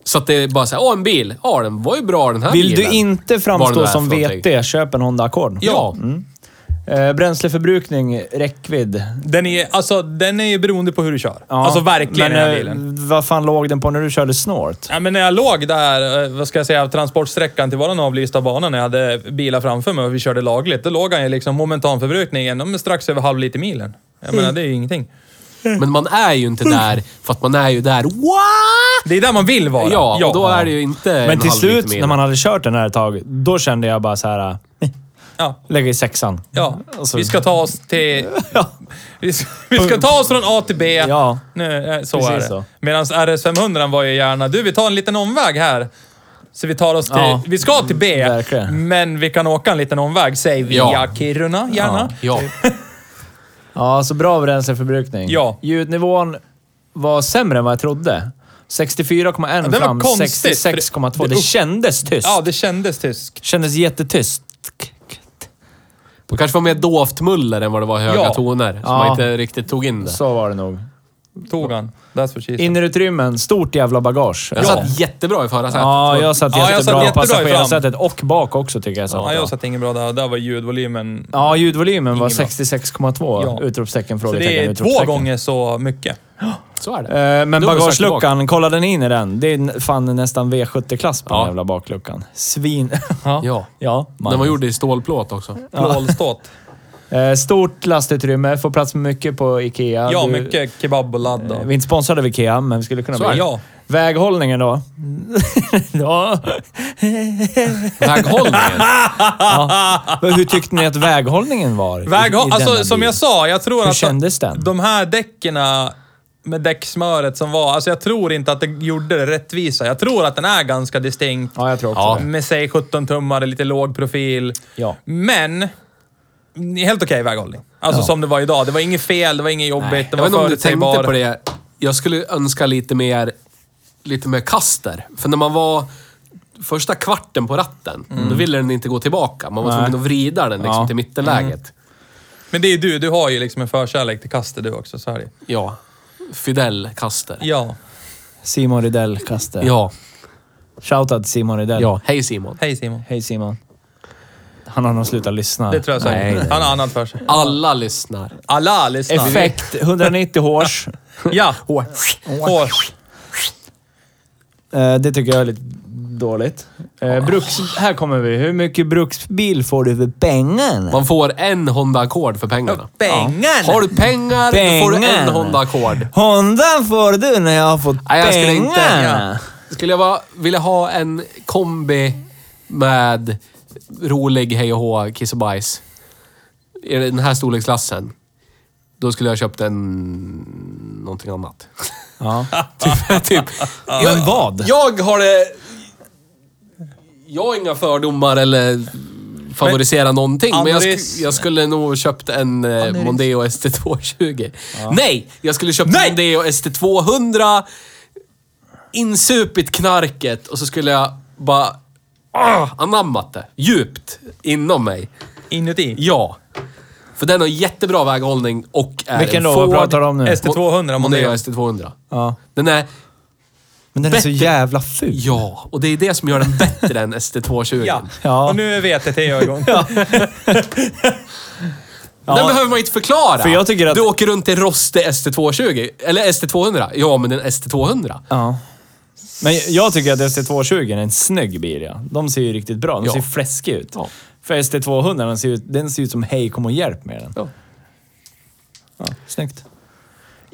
Så att det är bara såhär, åh en bil. Ja, den var ju bra den här Vill bilen. du inte framstå som. VT, köp en Honda Accord. Ja. Eh, bränsleförbrukning, räckvidd. Den är, alltså, den är ju beroende på hur du kör. Ja. Alltså verkligen Men den här eh, bilen. vad fan låg den på när du körde snort? Ja, men när jag låg där, eh, vad ska jag säga, transportsträckan till våran avlysta bana när jag hade bilar framför mig och vi körde lagligt. Då låg han ju liksom momentanförbrukningen ja, men strax över halv liter milen. Jag menar, det är ju ingenting. Men man är ju inte där, för att man är ju där. What? Det är där man vill vara. Ja, och då är det ju inte en Men till slut, när man hade kört den här ett tag, då kände jag bara så här. Ja. Lägga i sexan. Ja, Och så- vi ska ta oss till... Ja. Vi ska, vi ska ta oss från A till B. Ja. Nu, eh, så Precis är det. så. Medan RS500 var ju gärna, du vi tar en liten omväg här. Så vi tar oss till... Ja. Vi ska till B, Verkligen. men vi kan åka en liten omväg. Säg via Ja. Kiruna, gärna. Ja. Ja, så bra bränsleförbrukning. Ja. Ljudnivån var sämre än vad jag trodde. 64,1 det var fram, konstigt, för det- 66,2. Det, det kändes tyst. Ja, det kändes tyskt. kändes jättetyst. Det kanske var mer dovt muller än vad det var höga Ja. toner. Så Ja. man inte riktigt tog in det. Så var det nog. Tog han. That's what she said. Innerutrymmen, stort jävla bagage. Jag satt jättebra i förarsätet. Ja, jag satt Ja, jag jättebra satt på jättebra i fram. passagerarsätet och bak också tycker jag. Ja, satt jag bra. satt inget bra där. Där var ljudvolymen... Ja, ljudvolymen var Ingen bra. 66,2. Ja. Utropstecken, Så frågetecken, det är två utropstecken. gånger så mycket. Så är det. Eh, Men Då bagageluckan, kollade ni in i den? Det är fan nästan V70-klass på Ja. den jävla bakluckan. Svin... Ja. ja Den var gjord i stålplåt också. Plålståt. Eh, Stort lastutrymme, får plats med mycket på Ikea. Ja, Du- mycket kebab och ladd. Eh, Vi är inte sponsrade av Ikea, men vi skulle kunna Så bli. det. Ja. Väghållningen då? ja. Väghållningen. Men Hur tyckte ni att väghållningen var? i- Väg, i denna alltså, bil? som jag sa, jag tror Hur att kändes den? de här däckena med däcksmöret som var, alltså jag tror inte att det gjorde det rättvisa. Jag tror att den är ganska distinkt. Ja, jag tror också Ja. det. Med säg 17 tummar, lite låg profil. Ja. Men, helt okej väghållning. Alltså Ja. som det var idag. Det var inget fel, det var inget jobbigt, Nej. det Jag var vet inte om du förutsägbar. tänkte på det. Jag skulle önska lite mer, lite mer kaster. För när man var första kvarten på ratten, då ville den inte gå tillbaka. Man var Nej. tvungen att vrida den liksom Ja. till mittenläget. Men det är du, du har ju liksom en förkärlek till kaster du också, så är det. Ja. Fidel Kaster. Ja. Simon Rydell kastar. Ja. Shoutout till Simon Rydell. Ja. Hej Simon. Hej Simon. Hej Simon. Han har nog slutat lyssna. Det tror jag Nej, säkert. nej. Han har annat för sig. Alla lyssnar. Alla lyssnar. Effekt 190 hårs. Ja. Hår. Eh, det tycker jag är lite dåligt. Eh, bruks, här kommer vi. Hur mycket bruksbil får du för pengarna? Man får en Honda Accord för pengarna. Pengarna! Har du pengar, då får du en Pengarna. Honda Accord. Honda får du när jag har fått Nej, jag skulle inte- pengarna. Skulle jag vara, vilja ha en kombi med rolig hej och hå, kiss och bajs. I den här storleksklassen. Då skulle jag ha köpt en... någonting annat. Ja. typ, typ. Men vad? Jag har det... Jag har inga fördomar eller favoriserar någonting, men jag, sk Andres- jag skulle nog köpt en eh, Andres- Mondeo ST220. Nej! Jag skulle köpt Nej! Mondeo ST200, insupit knarket och så skulle jag bara ah, anammat det. Djupt inom mig. Inuti. Ja. För den har jättebra väghållning och är Vilken en då? Vad pratar du om nu? ST200 Mondeo Mondeo. ST200. Ja. Den är Men den är så Bättre. jävla ful. Ja, och det är det som gör den bättre än ST220. Ja. Ja. Och nu är VTT igång. Den Ja. behöver man inte förklara. För jag tycker att- Du åker runt i rostig ST220. Eller ST200. Ja, men en ST200. Ja. Men jag tycker att ST220 är en snygg bil, ja. De ser ju riktigt bra. De Ja. ser fläskiga ut. Ja. För ST200, den ser, ut, den ser ut som hej, kom och hjälp med den. Ja. Ja, snyggt.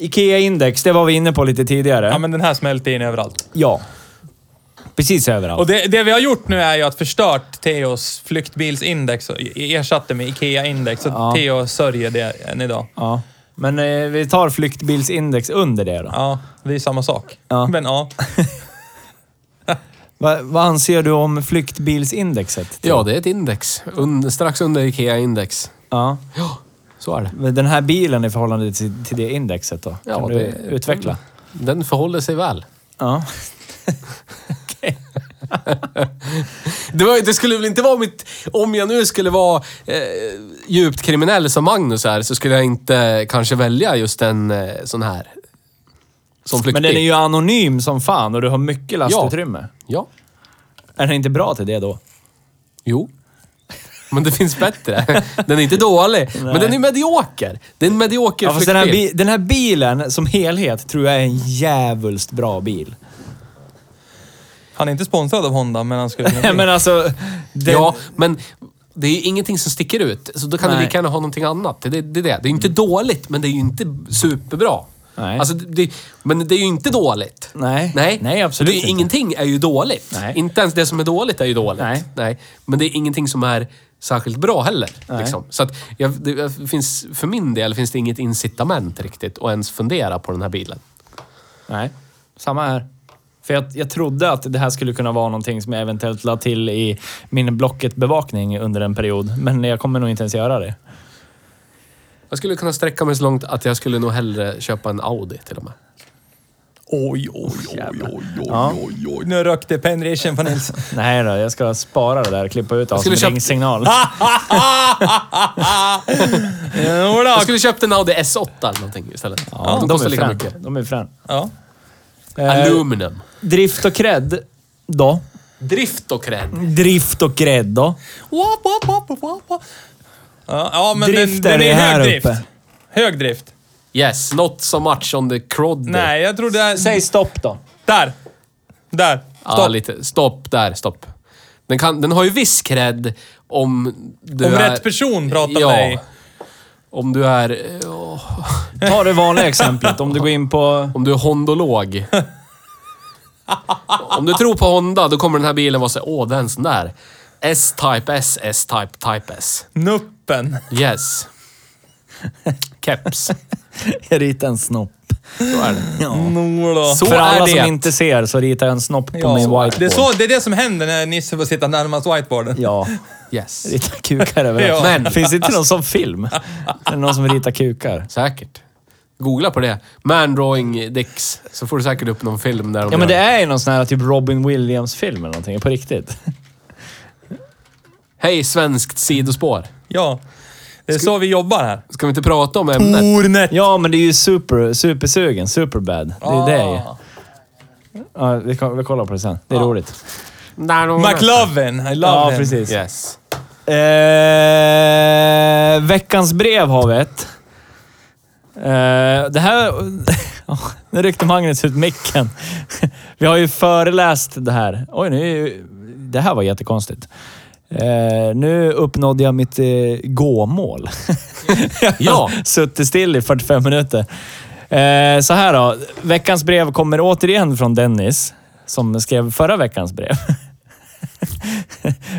Ikea Index, det var vi inne på lite tidigare. Ja, men den här smälter in överallt. Ja. Precis överallt. Och det, det vi har gjort nu är ju att förstört Theos flyktbilsindex och ersatte med Ikea-index. Så Ja. Theo sörjer det än idag. Ja. Men eh, vi tar flyktbilsindex under det då. Ja, det är samma sak. Ja. Men ja. Va, vad anser du om flyktbilsindexet? Ja, det är ett index. Un, strax under IKEA-index. Ja. Ja, så är det. Men Den här bilen i förhållande till, till det indexet då? Ja, kan du det- utveckla? Den förhåller sig väl. Ja. Det, var, det skulle väl inte vara mitt... Om jag nu skulle vara eh, djupt kriminell som Magnus är, så skulle jag inte kanske välja just en eh, sån här. Som flyktbil. Men den är ju anonym som fan och du har mycket lastutrymme. Ja. Är den inte bra till det då? Jo. Men det finns bättre. Den är inte dålig, men den är medioker. Det är en medioker Ja, fast den, här bi- den här bilen som helhet tror jag är en jävulst bra bil. Han är inte sponsrad av Honda, men han skulle kunna bli. men alltså... Den, Ja, men det är ju ingenting som sticker ut. Så då kan Nej. du lika gärna ha någonting annat. Det, det, det är det. Det är inte dåligt, men det är ju inte superbra. Nej. Alltså, det, men det är ju inte dåligt. Nej. Nej, Nej, absolut det är, inte. Ingenting är ju dåligt. Nej. Inte ens det som är dåligt är ju dåligt. Nej. Nej. Men det är ingenting som är särskilt bra heller. Liksom. Så att jag, det finns, för min del finns det inget incitament riktigt att ens fundera på den här bilen. Nej, samma här. För jag, jag trodde att det här skulle kunna vara någonting som jag eventuellt la till i min Blocket-bevakning under en period. Men jag kommer nog inte ens göra det. Jag skulle kunna sträcka mig så långt att jag skulle nog hellre köpa en Audi till och med. Oj, oj, oj, oj, oj, Ja. oj, oj. Nu rökte penetration på Nils. Nej då, jag ska spara det där och klippa ut det som köpt- ringsignal. Jag skulle köpt en Audi S8 eller någonting istället. Ja, de, de, kostar är lika frän. mycket. De är frän. Ja. Eh, Aluminum. drift och cred då? Drift och cred. Drift och cred då? Wap, wap, wap, wap, wap. Ja, men Drift den, är den det är här hög drift. uppe. Hög drift. Yes, not so much on the crod. Nej, jag tror det är... Säg stopp då. Där. Där. Ja, Stopp. lite. Stopp, där, stopp. Den, kan, den har ju viss cred om du Om är... rätt person pratar ja, med dig. Om du är... ja, Ta det vanliga exemplet. Om du går in på... om du är hondolog. om du tror på Honda, då kommer den här bilen vara så åh, det är en sån där. S-Type S, S-Type, Type S. Nuppen. Yes. Keps. Jag ritar en snopp. Så är det. Ja. Nordå. Så För är alla det. som inte ser så ritar jag en snopp på Ja, min whiteboard. det, är så, det är det som händer när Nisse får sitta närmast whiteboarden. Ja, Yes. rita kukar överallt. Ja. Men finns det inte någon sån film? Är det någon som ritar kukar? Säkert. Googla på det. Man drawing dicks. Så får du säkert upp någon film där de Ja, men det är ju någon sån här typ Robin Williams-film eller någonting. På riktigt. Hej, svenskt sidospår. Ja. Det är så vi jobbar här. Ska vi inte prata om ämnet? Tornet. Ja, men det är ju super, supersugen. Superbad. Det är det ju. Ja, vi, kan, vi kollar på det sen. Det är roligt. McLovin. I love Ja, him. precis. Yes. Eh, veckans brev har vi ett. Eh, det här... Nu ryckte Magnus ut micken. Vi har ju föreläst det här. Oj, nu, det här var jättekonstigt. Eh, nu uppnådde jag mitt eh, gåmål. Ja. Suttit still i 45 minuter. Eh, så här då. Veckans brev kommer återigen från Dennis, som skrev förra veckans brev.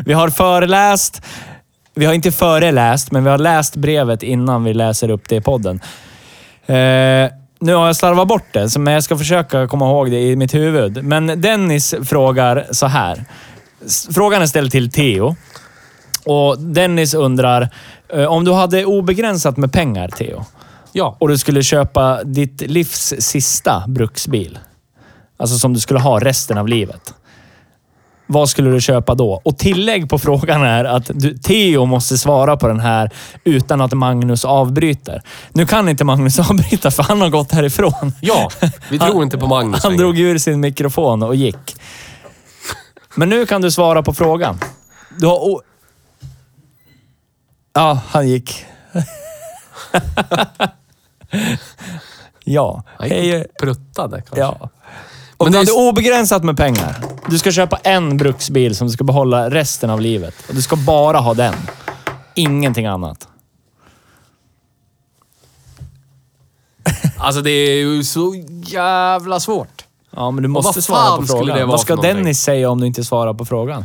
vi har föreläst. Vi har inte föreläst, men vi har läst brevet innan vi läser upp det i podden. Eh, nu har jag slarvat bort det, men jag ska försöka komma ihåg det i mitt huvud. Men Dennis frågar så här. Frågan är ställd till Theo. Och Dennis undrar, eh, om du hade obegränsat med pengar, Theo, Ja. och du skulle köpa ditt livs sista bruksbil. Alltså som du skulle ha resten av livet. Vad skulle du köpa då? Och tillägg på frågan är att du, Theo måste svara på den här utan att Magnus avbryter. Nu kan inte Magnus avbryta för han har gått härifrån. Ja, vi tror inte på Magnus Han längre. drog ur sin mikrofon och gick. Men nu kan du svara på frågan. Du har... O- ja, han gick. ja. Han Hej. gick och pruttade kanske. Ja. Om Men du det är hade obegränsat med pengar. Du ska köpa en bruksbil som du ska behålla resten av livet. Och du ska bara ha den. Ingenting annat. Alltså det är ju så jävla svårt. Ja, men du vad måste svara på skulle frågan. det vara Vad ska för någonting? Dennis säga om du inte svarar på frågan?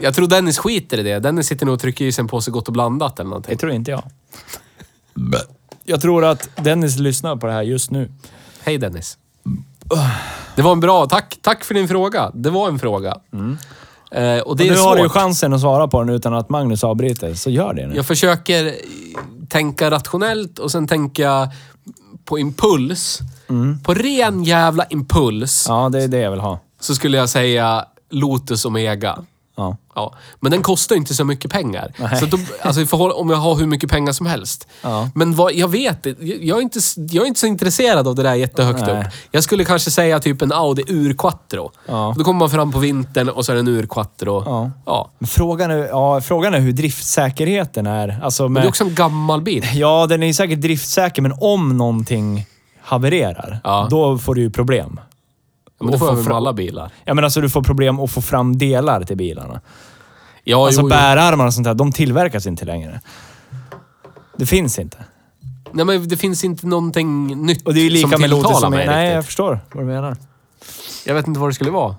Jag tror Dennis skiter i det. Dennis sitter nog och trycker i sig en påse Gott och blandat eller någonting. Det tror inte jag. Jag tror att Dennis lyssnar på det här just nu. Hej Dennis. Det var en bra... Tack, tack för din fråga. Det var en fråga. Eh, och det Mm. Och är nu har du ju svårt. chansen att svara på den utan att Magnus avbryter, så gör det nu. Jag försöker tänka rationellt och sen tänka på impuls. På ren jävla impuls Mm. Ja, det är det jag vill ha. så skulle jag säga Lotus Omega. Ja. Ja, men den kostar inte så mycket pengar. Nej. Så då, alltså förhåll- om jag har hur mycket pengar som helst. Ja. Men vad, jag vet. Jag är inte, jag är inte så intresserad av det där jättehögt Nej. upp. Jag skulle kanske säga typ en Audi Ur-Quattro. Ja. Då kommer man fram på vintern och så är det en Ur-Quattro. Ja. ja. Men frågan är, ja, frågan är hur driftsäkerheten är. Alltså Men med, det är också en gammal bil. Ja, den är ju säkert driftsäker, men om någonting havererar, Ja. då får du ju problem. Men det får få jag väl med alla bilar. Ja, men alltså du får problem att få fram delar till bilarna. Ja, alltså jo, bärarmar och sånt där, de tillverkas inte längre. Det finns inte. Nej, men det finns inte någonting nytt Och det är ju lika med Lotus som... mig Nej, riktigt. jag förstår vad du menar. Jag vet inte vad det skulle vara.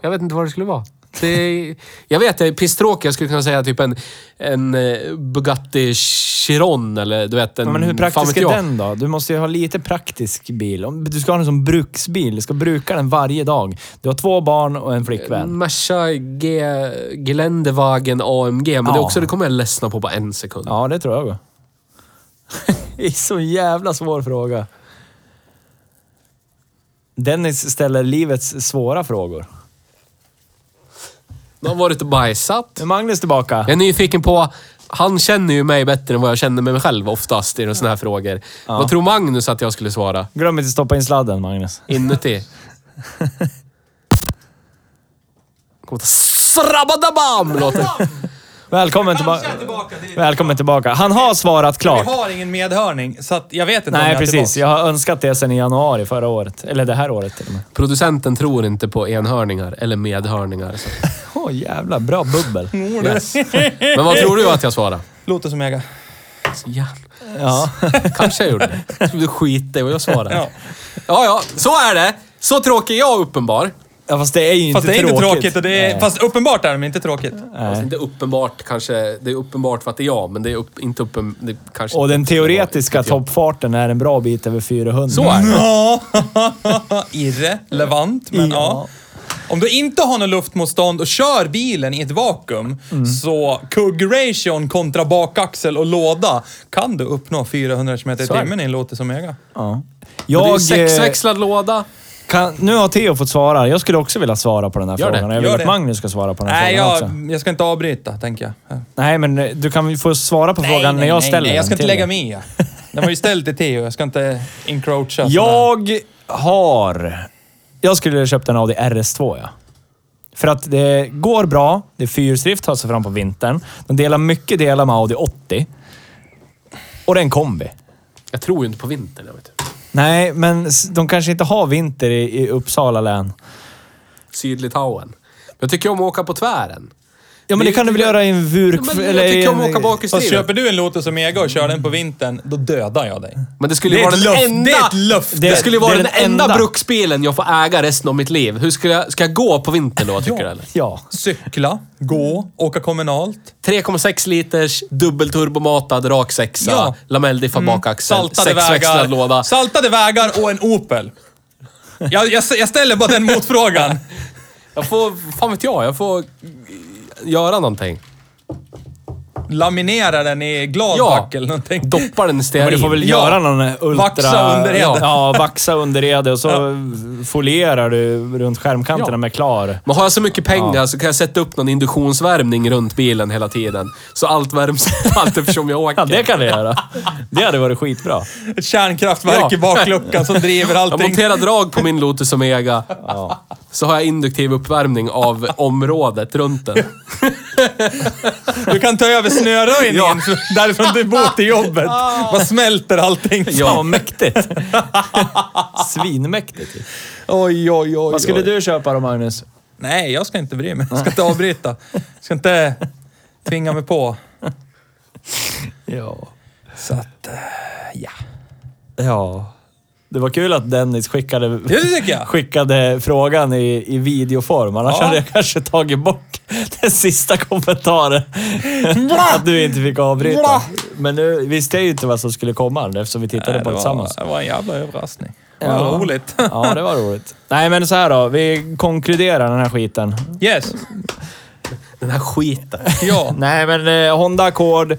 Jag vet inte vad det skulle vara. Det jag vet, jag är pisstråkig. Jag skulle kunna säga typ en, en eh, Bugatti Chiron eller du vet en... Ja, men hur praktisk är den då? Du måste ju ha lite praktisk bil. Du ska ha den som bruksbil. Du ska bruka den varje dag. Du har två barn och en flickvän. Merca G... Geländewagen AMG. Men det, är Ja. också, det kommer jag ledsna på på en sekund. Ja, det tror jag. det är så jävla svår fråga. Dennis ställer livets svåra frågor. De har varit och bajsat. Är Magnus tillbaka? Jag är nyfiken på... Han känner ju mig bättre än vad jag känner med mig själv oftast i sådana här frågor. Vad tror Magnus att jag skulle svara? Glöm inte att stoppa in sladden, Magnus. Inuti. Srabbadabam låter Välkommen tillbaka. Välkommen tillbaka. Han har svarat Vi klart. har ingen medhörning, så att jag vet inte om Nej, jag är precis. tillbaka. Jag har önskat det sedan i januari förra året. Eller det här året till och med. Producenten tror inte på enhörningar eller medhörningar. Så. Åh, jävla bra bubbel. Yes. Men vad tror du att jag svarar? Lotus Omega. Så jävla... Ja. Kanske jag gjorde. Jag trodde skit i vad jag svarade. Ja. Ja, ja. Så är det. Så tråkig är jag uppenbar. ja, fast det är ju inte Fast det är tråkigt. inte tråkigt. Och det är, fast uppenbart är det, men inte tråkigt. Alltså, inte uppenbart kanske. Det är uppenbart för att det är jag, men det är upp, inte uppen... Det är kanske Och den teoretiska toppfarten är en bra bit över 400. Så är det. Ja, irrelevant, men ja. Ja. Om du inte har något luftmotstånd och kör bilen i ett vakuum, så kugg-ration kontra bakaxel och låda kan du uppnå 400 km i det. timmen i en Lotus Omega. Ja. Men det är Jag, eh, sexväxlad låda. kan, nu har Theo fått svara. Jag skulle också vilja svara på den här Gör det. frågan. Jag vill Gör att det. Magnus ska svara på den här Nej, frågan jag, också. jag ska inte avbryta, tänker jag. Nej, men eh, du kan få svara på frågan när jag ställer nej, jag ska den inte lägga mig i. Den var ju ställd till Theo, jag ska inte encroacha. sådär. Jag har... Jag skulle ha köpt en Audi RS2, ja. För att det går bra. Det är fyrhjulsdrift, tar sig fram på vintern. De delar mycket delar med Audi 80. Och det är en kombi. Jag tror ju inte på vintern. Jag vet. inte. Nej, men s- de kanske inte har vinter i, i Uppsala län. Sydlitauen. Jag tycker om att åka på tvären. Ja, men Det kan du väl göra i en vurk... Ja, men jag tycker om en- att åka Fast bakhjulsdrivet. köper du en Lotus Omega och kör den på vintern, då dödar jag dig. Men det skulle Det ju är vara ett den löfte. enda... Det är ett löfte. Det skulle ju vara Det är den, den enda, enda. bruksbilen jag får äga resten av mitt liv. Hur ska jag, ska jag gå på vintern då, tycker Ja. du? Eller? Ja. Cykla, gå, åka kommunalt. 3,6 liters, dubbelturbomatad, rak sexa, Ja. lamelldiffad bakaxel, Saltade sexväxlad vägar, låda. saltade vägar och en Opel. Jag, jag, jag ställer bara den motfrågan. Jag får, fan vet jag, jag får göra någonting. Laminera den i gladback eller någonting. Doppa den i Men stearin. du får väl Ja. göra någon ultra... Vaxa underrede. Ja, ja, vaxa underrede och så folierar du runt skärmkanterna Ja. med klar. Men har jag så mycket pengar så kan jag sätta upp någon induktionsvärmning runt bilen hela tiden. Så allt värms allt eftersom jag åker. Ja, det kan du göra. Det hade varit skitbra. Ett kärnkraftverk Ja. i bakluckan som driver Jag allting. monterar drag på min Lotus Omega. Så har jag induktiv uppvärmning av området runt den. Du kan ta över snöröjningen Ja. därifrån du bor till jobbet. Bara smälter allting. Ja, vad mäktigt. Svinmäktigt. Oj, oj, oj. Vad skulle oj. du köpa då, Magnus? Nej, jag ska inte bry mig. Jag ska inte avbryta. Jag ska inte tvinga mig på. Ja. Så att, eh, ja. Ja. Det var kul att Dennis skickade, Det skickade frågan i, i videoform. Annars Ja. hade jag kanske tagit bort den sista kommentaren. att du inte fick avbryta. Bra. Men nu visste jag ju inte vad som skulle komma eftersom vi tittade Nej, på det, det var, tillsammans. det var en jävla överraskning. Det Ja. var roligt. Ja, det var roligt. Nej, men så här då. Vi konkluderar den här skiten. Yes. Den här skiten. Ja. Nej, men eh, Honda Accord.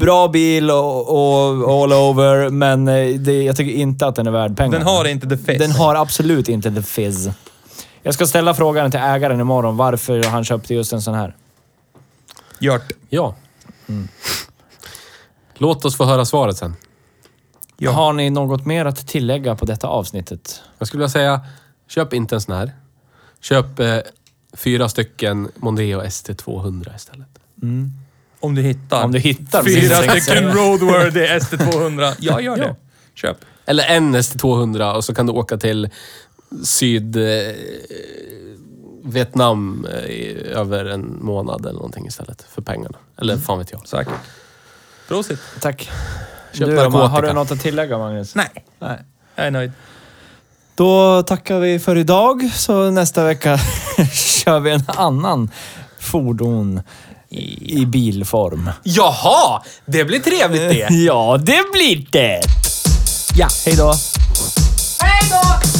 Bra bil och, och all over, men eh, det, jag tycker inte att den är värd pengarna. Den har inte the fizz. Den har absolut inte the fizz. Jag ska ställa frågan till ägaren imorgon varför han köpte just en sån här. Gjort. Ja. Låt oss få höra svaret sen. Ja. Har ni något mer att tillägga på detta avsnittet? Jag skulle vilja säga, köp inte en sån här. Köp eh, fyra stycken Mondeo ST200 istället. Om du hittar. Om du hittar Fyra stycken roadworthy ST200. Ja, gör det. Ja. Köp. Eller en ST200 och så kan du åka till Syd... Eh, Vietnam eh, i över en månad eller någonting istället för pengarna. Eller fan vet jag. Säkert. Prosit. Tack. Köp du, narkotika. har du något att tillägga Magnus? Nej, Nej. jag är nöjd. Då tackar vi för idag, så nästa vecka kör vi en annan fordon i bilform. Jaha! Det blir trevligt det. ja, det blir det. Ja, hej då. Hej då!